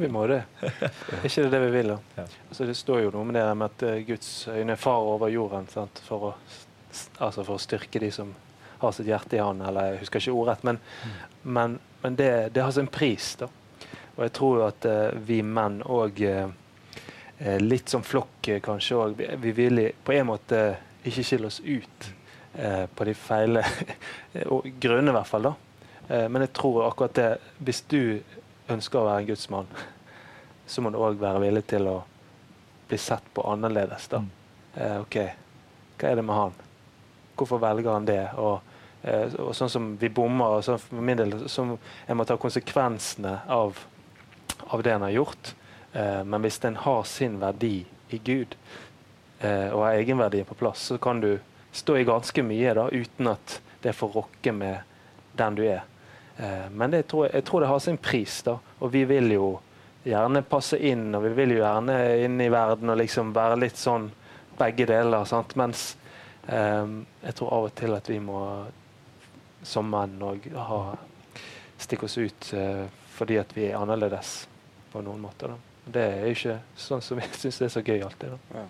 Vi må det. Er [laughs] ikke det det vi vil? da? Ja. Altså, det står jo noe med det med at uh, Guds øyne er far over jorden sant? For, å, altså for å styrke de som har sitt hjerte i han, eller jeg husker ikke ordrett. Men, mm. men, men det, det, har sin pris. da. Og jeg tror jo at uh, vi menn òg uh, Litt som flokk kanskje òg. Vi, vi vil på en måte ikke skille oss ut på de feile [laughs] grunnene, i hvert fall. da. men jeg tror akkurat det Hvis du ønsker å være en gudsmann, så må du òg være villig til å bli sett på annerledes. da. Mm. Eh, OK, hva er det med han? Hvorfor velger han det? Og, eh, og sånn som vi bommer, og sånn for min del, som jeg må ta konsekvensene av, av det en har gjort. Eh, men hvis den har sin verdi i Gud, eh, og har egenverdien på plass, så kan du stå i ganske mye da, uten at det får rokke med den du er. Eh, men det, tror jeg, jeg, tror det har sin pris, da. Og vi vil jo gjerne passe inn, og vi vil jo gjerne inn i verden og liksom være litt sånn begge deler. Sant? Mens eh, jeg tror av og til at vi må som menn òg stikke oss ut eh, fordi at vi er annerledes på noen måter. Da. Det er jo ikke sånn som vi [laughs] syns det er så gøy alltid. Da. Ja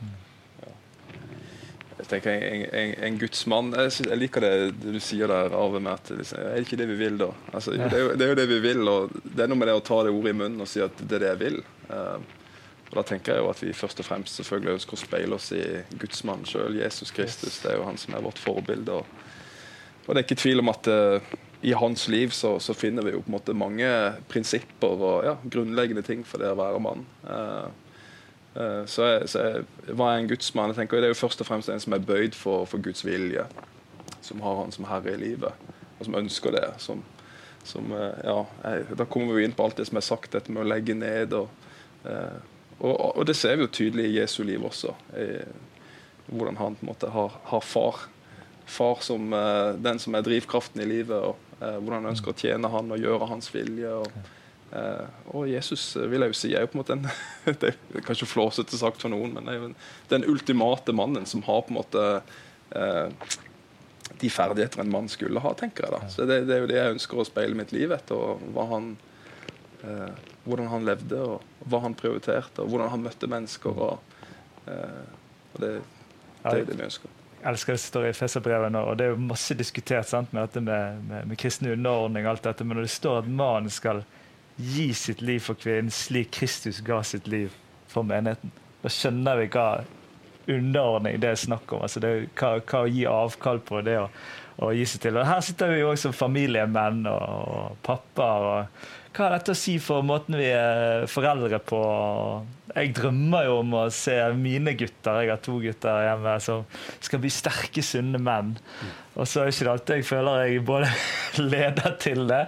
jeg tenker en, en, en gudsmann jeg, jeg, liker det, det, du sier der, Arve, med at liksom, er det ikke det vi vil, da? Altså, det, er jo, det, er jo, det vi vil, og det er noe med det å ta det ordet i munnen og si at det er det jeg vil. Uh, og Da tenker jeg jo at vi først og fremst selvfølgelig ønsker å speile oss i gudsmannen sjøl, Jesus Kristus. Det er jo han som er vårt forbilde. Og, og det er ikke tvil om at uh, i hans liv så, så, finner vi jo på en måte mange prinsipper og ja, grunnleggende ting for det å være mann. Uh, Eh, så, jeg, så jeg, hva er en gudsmann? Jeg tenker Det er jo først og fremst en som er bøyd for, for Guds vilje. Som har han som herre i livet, og som ønsker det. Som, som eh, ja, jeg, Da kommer vi inn på alt det som er sagt, dette med å legge ned. Og, eh, og, og det ser vi jo tydelig i Jesu liv også. I, hvordan han på en måte har, har far. Far som den som er drivkraften i livet. og Hvordan han ønsker å tjene han og gjøre hans vilje. og Uh, og Jesus vil jeg jo si er jo på en måte en [laughs] Det er kanskje flåsete sagt for noen, men er jo den ultimate mannen som har på en måte uh, de ferdigheter en mann skulle ha, tenker jeg. da. Så det, det, er jo det jeg ønsker å speile mitt liv etter. og han, uh, Hvordan han levde, og hva han prioriterte, og hvordan han møtte mennesker. og, og det, det, er det vi ønsker elsker det som står i Feserbrevet og det er jo masse diskutert sant, med dette med, med, med kristen underordning, alt dette, men når det står at mannen skal gi sitt liv for kvinnen slik Kristus ga sitt liv for menigheten. Da skjønner vi hva underordning det er snakk om. Altså det, hva, hva, å gi avkall på det å gi seg til. Og her sitter vi jo også som familiemenn og, og pappaer. og hva har dette å si for måten vi er foreldre på? Jeg drømmer jo om å se mine gutter, jeg har to gutter hjemme, som skal bli sterke, sunne menn. Og så er det ikke alltid jeg føler jeg både [laughs] leder til det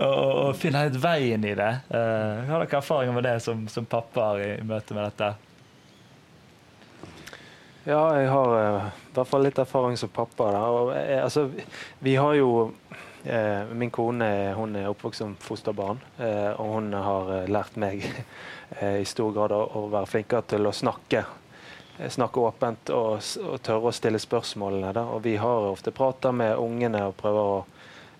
og, og finner helt veien i det. Uh, har dere erfaringer med det som, som pappaer i, i møte med dette? Ja, jeg har uh, i hvert fall litt erfaring som pappa. Og, uh, altså, vi har jo Eh, min kone hun er oppvokst som fosterbarn, eh, og hun har eh, lært meg [laughs] i stor grad å, være flinkere til å snakke. Snakke åpent og, og tørre å stille spørsmålene. Da. Og vi har ofte prata med ungene og prøver å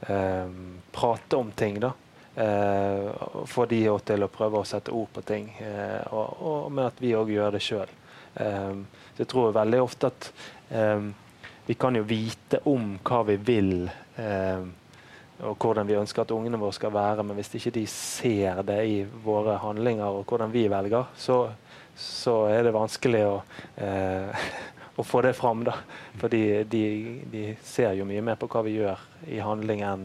eh, prate om ting. da. Eh, få de til å prøve å sette ord på ting, eh, og, og, med at vi òg gjør det sjøl. Eh, jeg tror veldig ofte at vi kan jo vite om hva vi vil. Eh, og hvordan vi ønsker at ungene våre skal være. Men hvis ikke de ser det i våre handlinger og hvordan vi velger, så, så er det vanskelig å, eh, [laughs] å, få det fram. da. Fordi de, de, ser jo mye mer på hva vi gjør i handling enn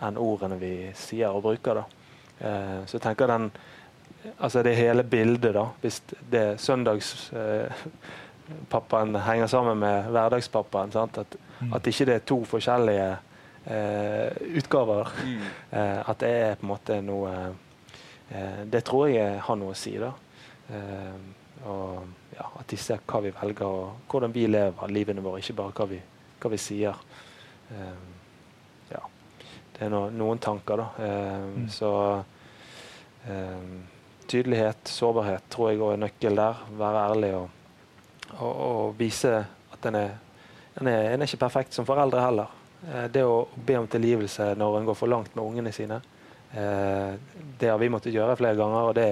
en ordene vi sier og bruker. da. Eh, så jeg tenker den, altså det hele bildet, da. Hvis det søndagspappaen eh, henger sammen med hverdagspappaen. At, mm. at ikke det er to forskjellige utgaver. Mm. Eh, at det er på en måte noe eh, Det tror jeg har noe å si. da. Eh, og ja, At de ser hva vi velger, og hvordan vi lever livene våre, ikke bare hva vi, hva vi sier. Eh, ja. Det er no, noen tanker, da. Eh, mm. Så tydelighet, sårbarhet, tror jeg òg er nøkkel der. Være ærlig og, og, og vise at en er, en er, en er ikke perfekt som foreldre heller. Eh, det å be om tilgivelse når en går for langt med ungene sine, eh, det har vi måttet gjøre flere ganger, og det,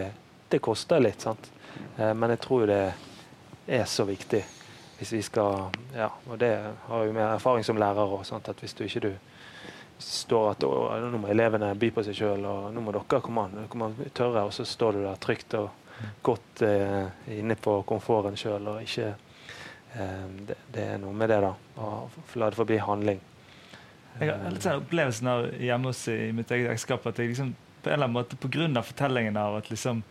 det koster litt, sant. Eh, men jeg tror det er så viktig hvis vi skal Ja, og det har jo mer erfaring som lærer òg, at hvis du ikke du står at nå må elevene by på seg sjøl, og nå må dere komme an, dere må tørre, og så står du der trygt og godt eh, inne på komforten sjøl, og ikke eh, det, det, er noe med det, da. Å la det forbi handling. Jeg har litt sånn opplevelsen av hjemme hos i mitt eget ekteskap at jeg liksom, på en eller annen måte pga. fortellingen av at liksom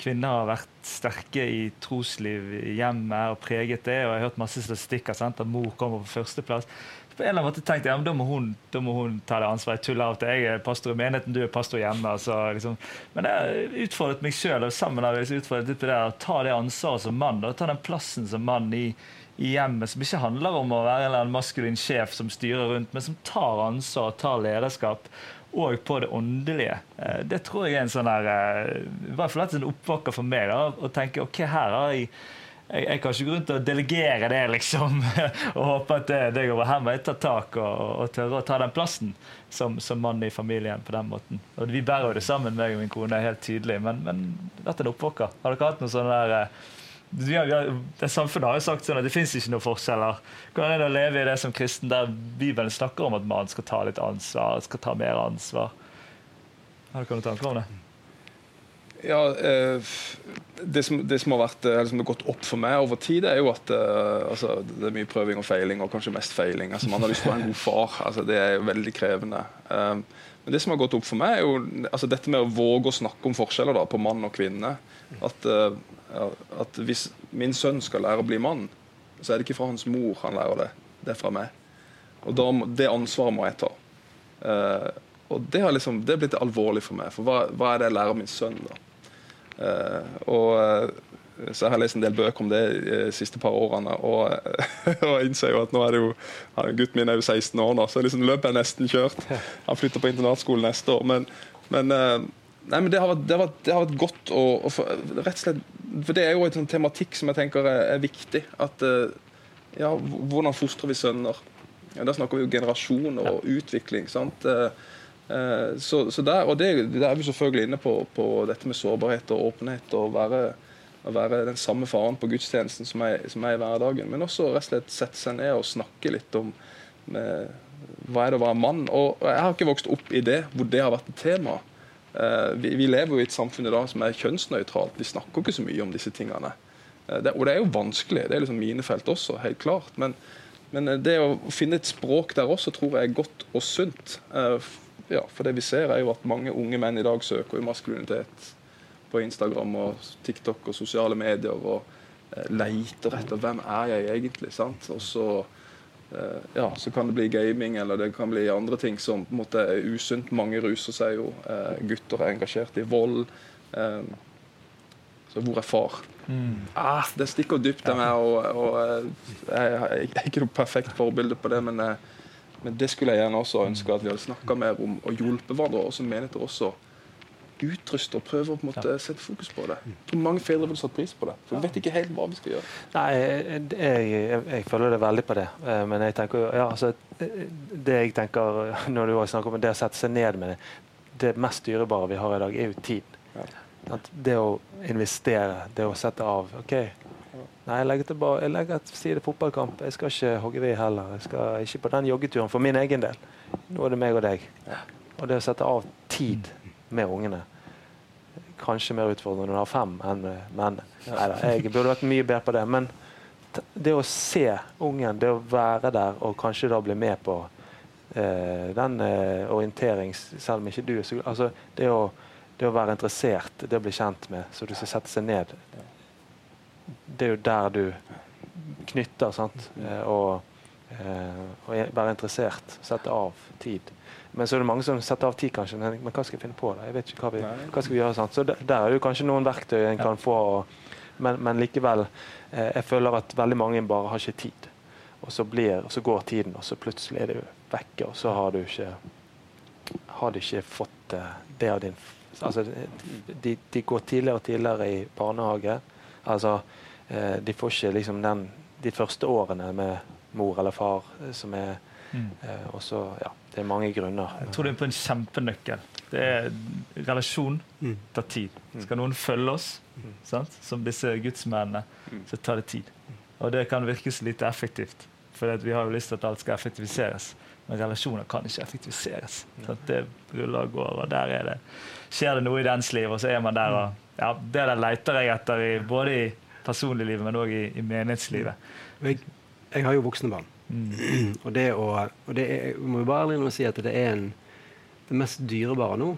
kvinner har vært sterke i trosliv i hjemmet og preget det. Og jeg har hørt masse statistikker sant, at mor kommer på førsteplass. På en eller annen måte tenkte jeg ja, da, må hun, da må hun ta det ansvaret. Jeg tuller av at. Jeg er pastor i menigheten, du er pastor hjemme. Altså, liksom. Men jeg har utfordret meg sjøl, og sammen har liksom utfordret litt på det å ta det ansvaret som mann. Da, ta den plassen som mann i, i hjemmet, som ikke handler om å være en maskulin sjef som styrer rundt, men som tar ansvar og tar lederskap og på det åndelige. Eh, det tror jeg er en sånn der, eh, i hvert fall en oppvakker for meg. da, Å tenke ok, her har jeg jeg, jeg, kan ikke gå rundt og delegere det, liksom. [laughs] og håpe at det, det går bra. Her må jeg ta tak og, og tørre å ta den plassen som, som, mann i familien på den måten. Og vi bærer jo det sammen, meg og min kone, helt tydelig. Men, men dette er en oppvåker. Har dere hatt noe sånn der eh, vi har, vi har, det Samfunnet har jo sagt sånn at det fins ikke noen forskjeller. Er det å leve i det som kristen, der Bibelen snakker om at man skal ta litt ansvar, skal ta mer ansvar? Har dere noen tanker om det? Ja, eh, det, som, det, som, har vært, eller som har gått opp for meg over tid, er jo at eh, altså, det er mye prøving og feiling, og kanskje mest feiling. Altså, man har lyst på en god far. Altså, det er jo veldig krevende. Eh, men det som har gått opp for meg, er jo altså, dette med å våge å snakke om forskjeller da, på mann og kvinne. At at hvis min sønn skal lære å bli mann, så er det ikke fra hans mor han lærer det. Det er fra meg. Og da, Det ansvaret må jeg ta. Uh, og det har liksom, det er blitt alvorlig for meg. For hva, hva er det jeg lærer min sønn, da? Uh, og uh, så jeg har lest en del bøker om det de siste par årene. Og, [laughs] og innser jo at nå er det jo Gutten min er jo 16 år nå, så liksom løpet er nesten kjørt. [laughs] Han flytter på internatskole neste år. Men, men Nei, men det har vært, det har vært, det har vært godt å, å for, rett og slett, for Det er jo en sånn tematikk som jeg tenker er, er viktig. At eh, ja, Hvordan fostrer vi sønner? Ja, Der snakker vi jo generasjon og ja. utvikling. sant? Eh, eh, så, så der, og det, der er vi selvfølgelig inne på, på, dette med sårbarhet og åpenhet. og være, å være den samme faren på gudstjenesten som er, som er, i hverdagen. Men også rett og slett sette seg ned og snakke litt om med, hva er det å være mann. Og Jeg har ikke vokst opp i det hvor det har vært et tema. Eh, vi, vi, lever jo i et samfunn i dag som er kjønnsnøytralt. Vi snakker ikke så mye om disse tingene. Eh, det, og det er jo vanskelig. Det er liksom mine felt også, helt klart. Men, men, eh, det å finne et språk der også tror jeg er godt og sunt. Ja, for det vi ser er jo at mange unge menn i dag søker jo maskulinitet på Instagram og TikTok og sosiale medier og leiter etter hvem er jeg egentlig. sant? Og så ja, så kan det bli gaming eller det kan bli andre ting som på en måte er usunt. Mange ruser seg jo. Eh, gutter er engasjert i vold. Eh, så hvor er far? Mm. Ah, det stikker dypt i meg. Og, og, jeg, jeg, er ikke noe perfekt forbilde på det, men, men det skulle jeg gjerne også ønske at vi hadde snakka mer om og hjulpet hverandre, og som menigheter også utruste og prøve å på en måte sette fokus på det. Hvor mange fedre vil satt pris på det? For Vi vet ikke helt hva vi skal gjøre. Nei, jeg, jeg, jeg føler det veldig på det. Eh, men jeg tenker, ja, altså, det jeg tenker [laughs] når du snakker om det å sette seg ned med det, det mest dyrebare vi har i dag, er jo tid. Ja. Det å investere, det å sette av. ok, Nei, jeg legger, tilbake, jeg legger til side fotballkamp. Jeg skal ikke hogge ved heller. Jeg skal ikke på den joggeturen for min egen del. Nå er det meg og deg. Og det å sette av tid med ungene kanskje mer utfordrende når du har fem enn menn. Neida, jeg burde vært mye bedre på det. Men det å se ungen, det å være der og kanskje da bli med på eh, den eh, orienterings... Selv om ikke du er så altså, det, å, det å være interessert, det å bli kjent med, så du skal sette seg ned Det er jo der du knytter, sant. Eh, og, eh, og være interessert. Sette av tid. Men så er det mange som setter av tid, kanskje. Men, hva skal jeg finne på? da? Jeg vet ikke hva vi, hva skal vi gjøre. Sant? Så der, der er det kanskje noen verktøy en kan få. Og, men, men, likevel, eh, jeg føler at veldig mange bare har ikke tid. Og så, blir, så går tiden, og så plutselig er det vekke, og så har du ikke har du ikke fått eh, det av din Altså, de, de, går tidligere og tidligere i barnehage. Altså, eh, de får ikke liksom den de første årene med mor eller far eh, som er mm. eh, Og så, ja det er mange grunner. Jeg tror du er på en kjempenøkkel. Det er relasjon mm. tar tid. Skal noen følge oss, sant? som disse gudsmennene, så tar det tid. Og det kan virke så lite effektivt. For vi har jo lyst til at alt skal effektiviseres. Men relasjoner kan ikke effektiviseres. Sant? det ruller og går, og der er det skjer det noe i dens liv, og så er man der. og ja, Det der leter jeg etter, i, både i personliglivet, men òg i, i menighetslivet. Jeg, jeg, har jo voksne barn. Mm. Og det å og det er, jeg må jo bare ærlig si at det er en, det mest dyrebare nå.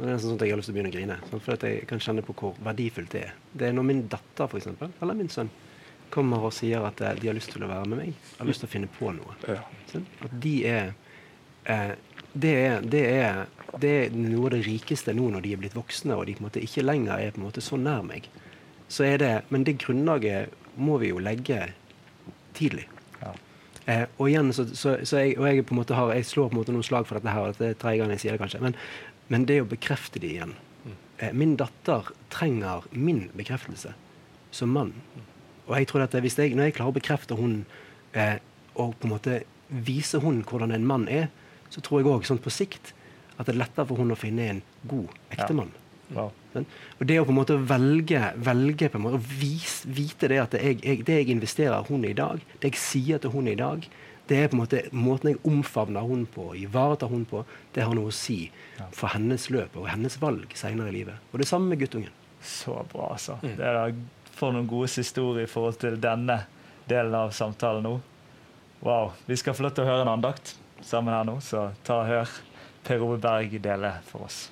Det er sånn at Jeg har lyst til å begynne å grine, for jeg kan kjenne på hvor verdifullt det er. Det er når min datter for eksempel, eller min sønn kommer og sier at eh, de har lyst til å være med meg. Har lyst til å finne på noe. Ja. Sånn? At de er, eh, det er, det er det er noe av det rikeste nå når de er blitt voksne og de på en måte ikke lenger er på en måte så nær meg. Så er det, men det grunnlaget må vi jo legge tidlig. Eh, og igjen, så, så, så jeg, og jeg, på en måte har, jeg slår på en måte noen slag for dette her, dette er tredje gang jeg sier det kanskje, men, men det å bekrefte det igjen. Mm. Eh, min datter trenger min bekreftelse som mann. Og jeg tror at hvis jeg, Når jeg klarer å bekrefte hun eh, og på en måte vise hun hvordan en mann er, så tror jeg òg sånn på sikt at det er lettere for hun å finne en god ektemann. Ja. Ja. Og det å på en måte velge, velge på en måte, å vise, vite det at det jeg, det jeg investerer hun i dag, det jeg sier til hun i dag, det er på en måte måten jeg omfavner hun på, ivaretar hun på, det har noe å si for hennes løp og hennes valg senere i livet. Og det samme med guttungen. Så bra, altså. Mm. Det er for noen gode historier i forhold til denne delen av samtalen nå. Wow. Vi skal få lov til å høre en andakt sammen her nå, så ta og hør. Per Ove Berg deler for oss.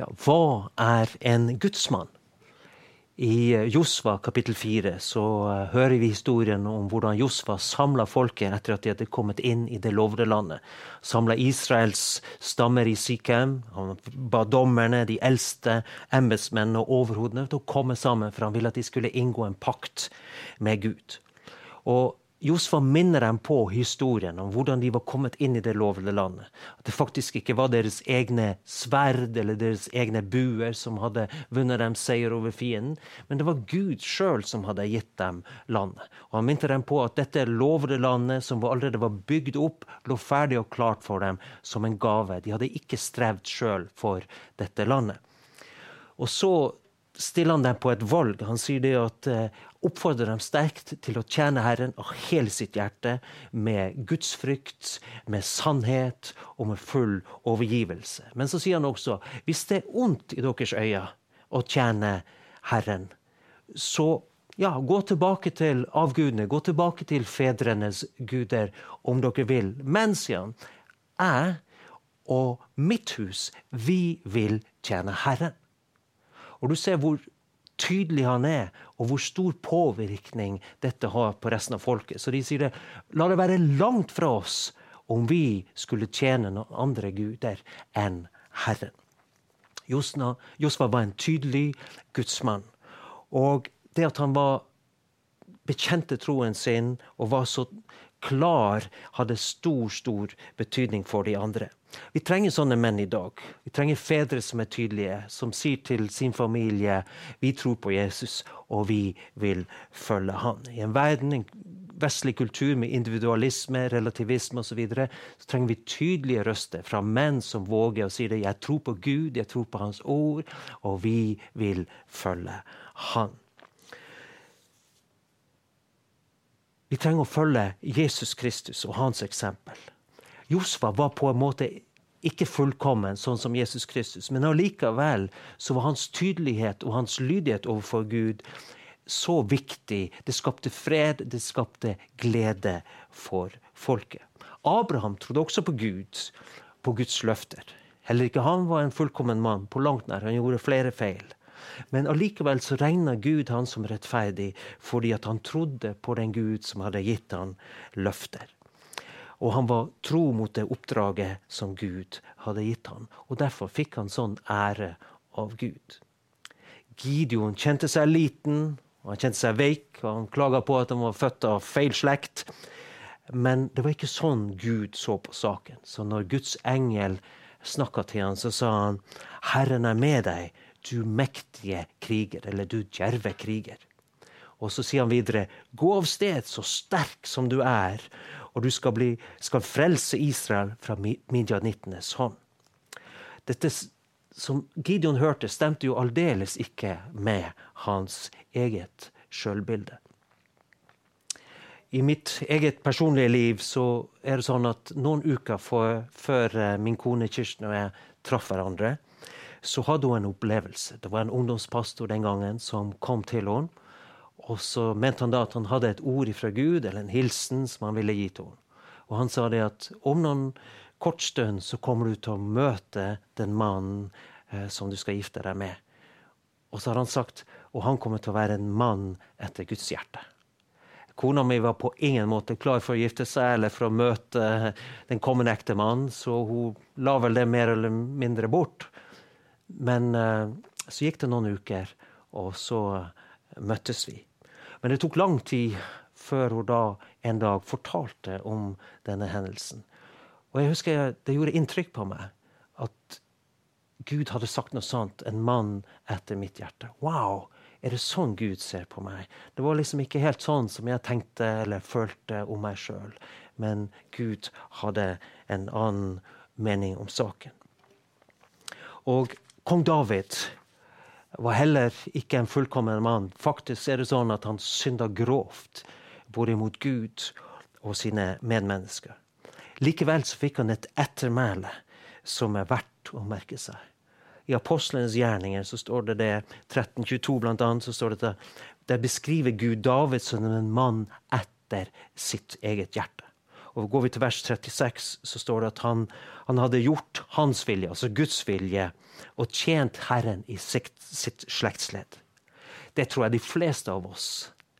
Ja, hva er en gudsmann? I eh, Josva kapittel 4 så uh, hører vi historien om hvordan Josva samla folket etter at de hadde kommet inn i det lovede landet. Samla Israels stammer i Sikhem. Han ba dommerne, de eldste, embetsmennene og overhodene til å komme sammen, for han ville at de skulle inngå en pakt med Gud. Og Josfa minner dem på historien om hvordan de var kommet inn i det lovede landet. At det faktisk ikke var deres egne sverd eller deres egne buer som hadde vunnet dem seier over fienden, men det var Gud sjøl som hadde gitt dem landet. Og Han minte dem på at dette lovede landet, som allerede var bygd opp, lå ferdig og klart for dem som en gave. De hadde ikke strevd sjøl for dette landet. Og så stiller han dem på et valg. Han sier det at eh, oppfordrer dem sterkt til å tjene Herren av hele sitt hjerte, med gudsfrykt, med sannhet og med full overgivelse. Men så sier han også hvis det er ondt i deres øyne å tjene Herren, så ja, gå tilbake til avgudene, gå tilbake til fedrenes guder om dere vil. Men, sier han, jeg og mitt hus, vi vil tjene Herren. Og du ser hvor tydelig han er, og hvor stor påvirkning dette har på resten av folket. Så de sier det, la det være langt fra oss om vi skulle tjene noen andre guder enn Herren. Josva var en tydelig gudsmann. Og det at han var bekjente troen sin og var så klar, hadde stor, stor betydning for de andre. Vi trenger sånne menn i dag. Vi trenger fedre som er tydelige, som sier til sin familie vi tror på Jesus, og vi vil følge han. I en verden, en vestlig kultur med individualisme, relativisme osv., så, videre, så trenger vi tydelige røster fra menn som våger å si det. Jeg tror på Gud, jeg tror på Hans ord, og vi vil følge Han. Vi trenger å følge Jesus Kristus og hans eksempel. Josfa var på en måte ikke fullkommen, sånn som Jesus Kristus, men allikevel så var hans tydelighet og hans lydighet overfor Gud så viktig. Det skapte fred, det skapte glede for folket. Abraham trodde også på Gud, på Guds løfter. Heller ikke han var en fullkommen mann, på langt nær. Han gjorde flere feil. Men allikevel så regna Gud han som rettferdig fordi at han trodde på den Gud som hadde gitt han løfter. Og han var tro mot det oppdraget som Gud hadde gitt han. Og derfor fikk han sånn ære av Gud. Gideon kjente seg liten, og han kjente seg veik, og han klaga på at han var født av feil slekt. Men det var ikke sånn Gud så på saken. Så når Guds engel snakka til han, så sa han, 'Herren er med deg, du mektige kriger, eller du djerve kriger. Og så sier han videre, gå av sted så sterk som du er, og du skal, bli, skal frelse Israel fra midjanittenes hånd. Dette som Gideon hørte, stemte jo aldeles ikke med hans eget sjølbilde. I mitt eget personlige liv så er det sånn at noen uker før eh, min kone Kirsten og jeg traff hverandre, så hadde hun en opplevelse. Det var en ungdomspastor den gangen som kom til henne. Og så mente han da at han hadde et ord fra Gud, eller en hilsen, som han ville gi til henne. Og han sa det at om noen kort stund så kommer du til å møte den mannen eh, som du skal gifte deg med. Og så har han sagt og han kommer til å være en mann etter Guds hjerte. Kona mi var på ingen måte klar for å gifte seg eller for å møte den kommende ektemannen, så hun la vel det mer eller mindre bort. Men uh, så gikk det noen uker, og så møttes vi. Men det tok lang tid før hun da en dag fortalte om denne hendelsen. Og jeg husker det gjorde inntrykk på meg at Gud hadde sagt noe sånt. En mann etter mitt hjerte. Wow! Er det sånn Gud ser på meg? Det var liksom ikke helt sånn som jeg tenkte eller følte om meg sjøl. Men Gud hadde en annen mening om saken. Og kong David var heller ikke en fullkommen mann. Faktisk er det sånn at han synda grovt, både mot Gud og sine medmennesker. Likevel så fikk han et ettermæle som er verdt å merke seg. I apostlenes gjerninger så står det det, 1322 blant annet, så står det der beskriver Gud David som en mann etter sitt eget hjerte. Og Går vi til vers 36, så står det at han, han hadde gjort hans vilje, altså Guds vilje, og tjent Herren i sitt, sitt slektsledd. Det tror jeg de fleste av oss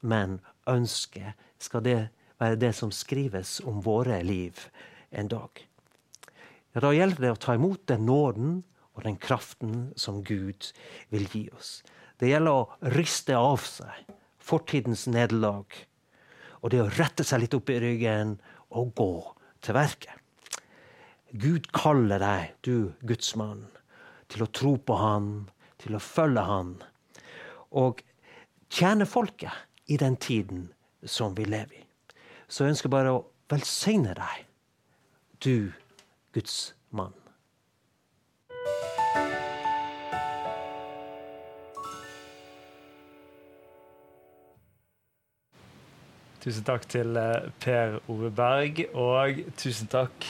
menn ønsker skal det være det som skrives om våre liv en dag. Ja, Da gjelder det å ta imot den nåden og den kraften som Gud vil gi oss. Det gjelder å riste av seg fortidens nederlag. Og det å rette seg litt opp i ryggen og gå til verket. Gud kaller deg, du gudsmann, til å tro på Han, til å følge Han. Og tjene folket i den tiden som vi lever i. Så jeg ønsker bare å velsigne deg, du Guds mann. Tusen takk til eh, Per Ove Berg, og tusen takk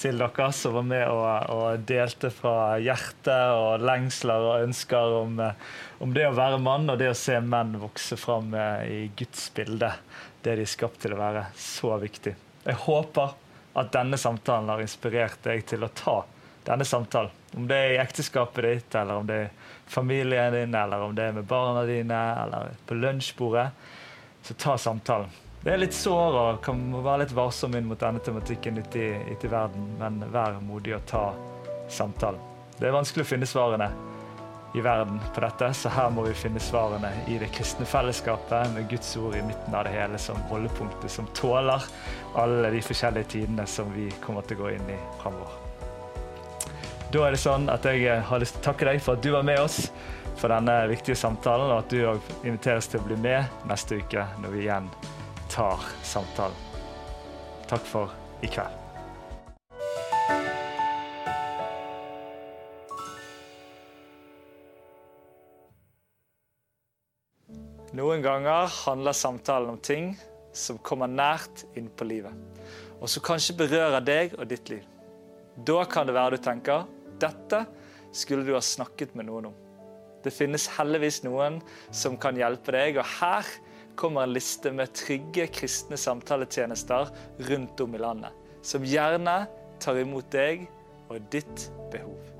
til dere som var med og, og delte fra hjertet og lengsler og ønsker om, eh, om, det å være mann og det å se menn vokse fram eh, i Guds bilde. Det de er skapt til å være. Så viktig. Jeg håper at denne samtalen har inspirert deg til å ta denne samtalen. Om det er i ekteskapet ditt, eller om det er familien din, eller om det er med barna dine, eller på lunsjbordet så ta samtalen. Det er litt sår og kan være litt varsom inn mot denne tematikken ute i, verden, men vær modig og ta samtalen. Det er vanskelig å finne svarene i verden på dette, så her må vi finne svarene i det kristne fellesskapet med Guds ord i midten av det hele som holdepunktet, som tåler alle de forskjellige tidene som vi kommer til å gå inn i framover. Da er det sånn at jeg har lyst til å takke deg for at du var med oss for denne viktige samtalen, og at du òg inviteres til å bli med neste uke når vi igjen tar samtalen. Takk for i kveld. Noen ganger handler samtalen om ting som kommer nært inn på livet, og som kanskje berører deg og ditt liv. Da kan det være du tenker dette skulle du ha snakket med noen om. Det finnes heldigvis noen som kan hjelpe deg, og her kommer en liste med trygge kristne samtaletjenester rundt om i landet, som gjerne tar imot deg og ditt behov.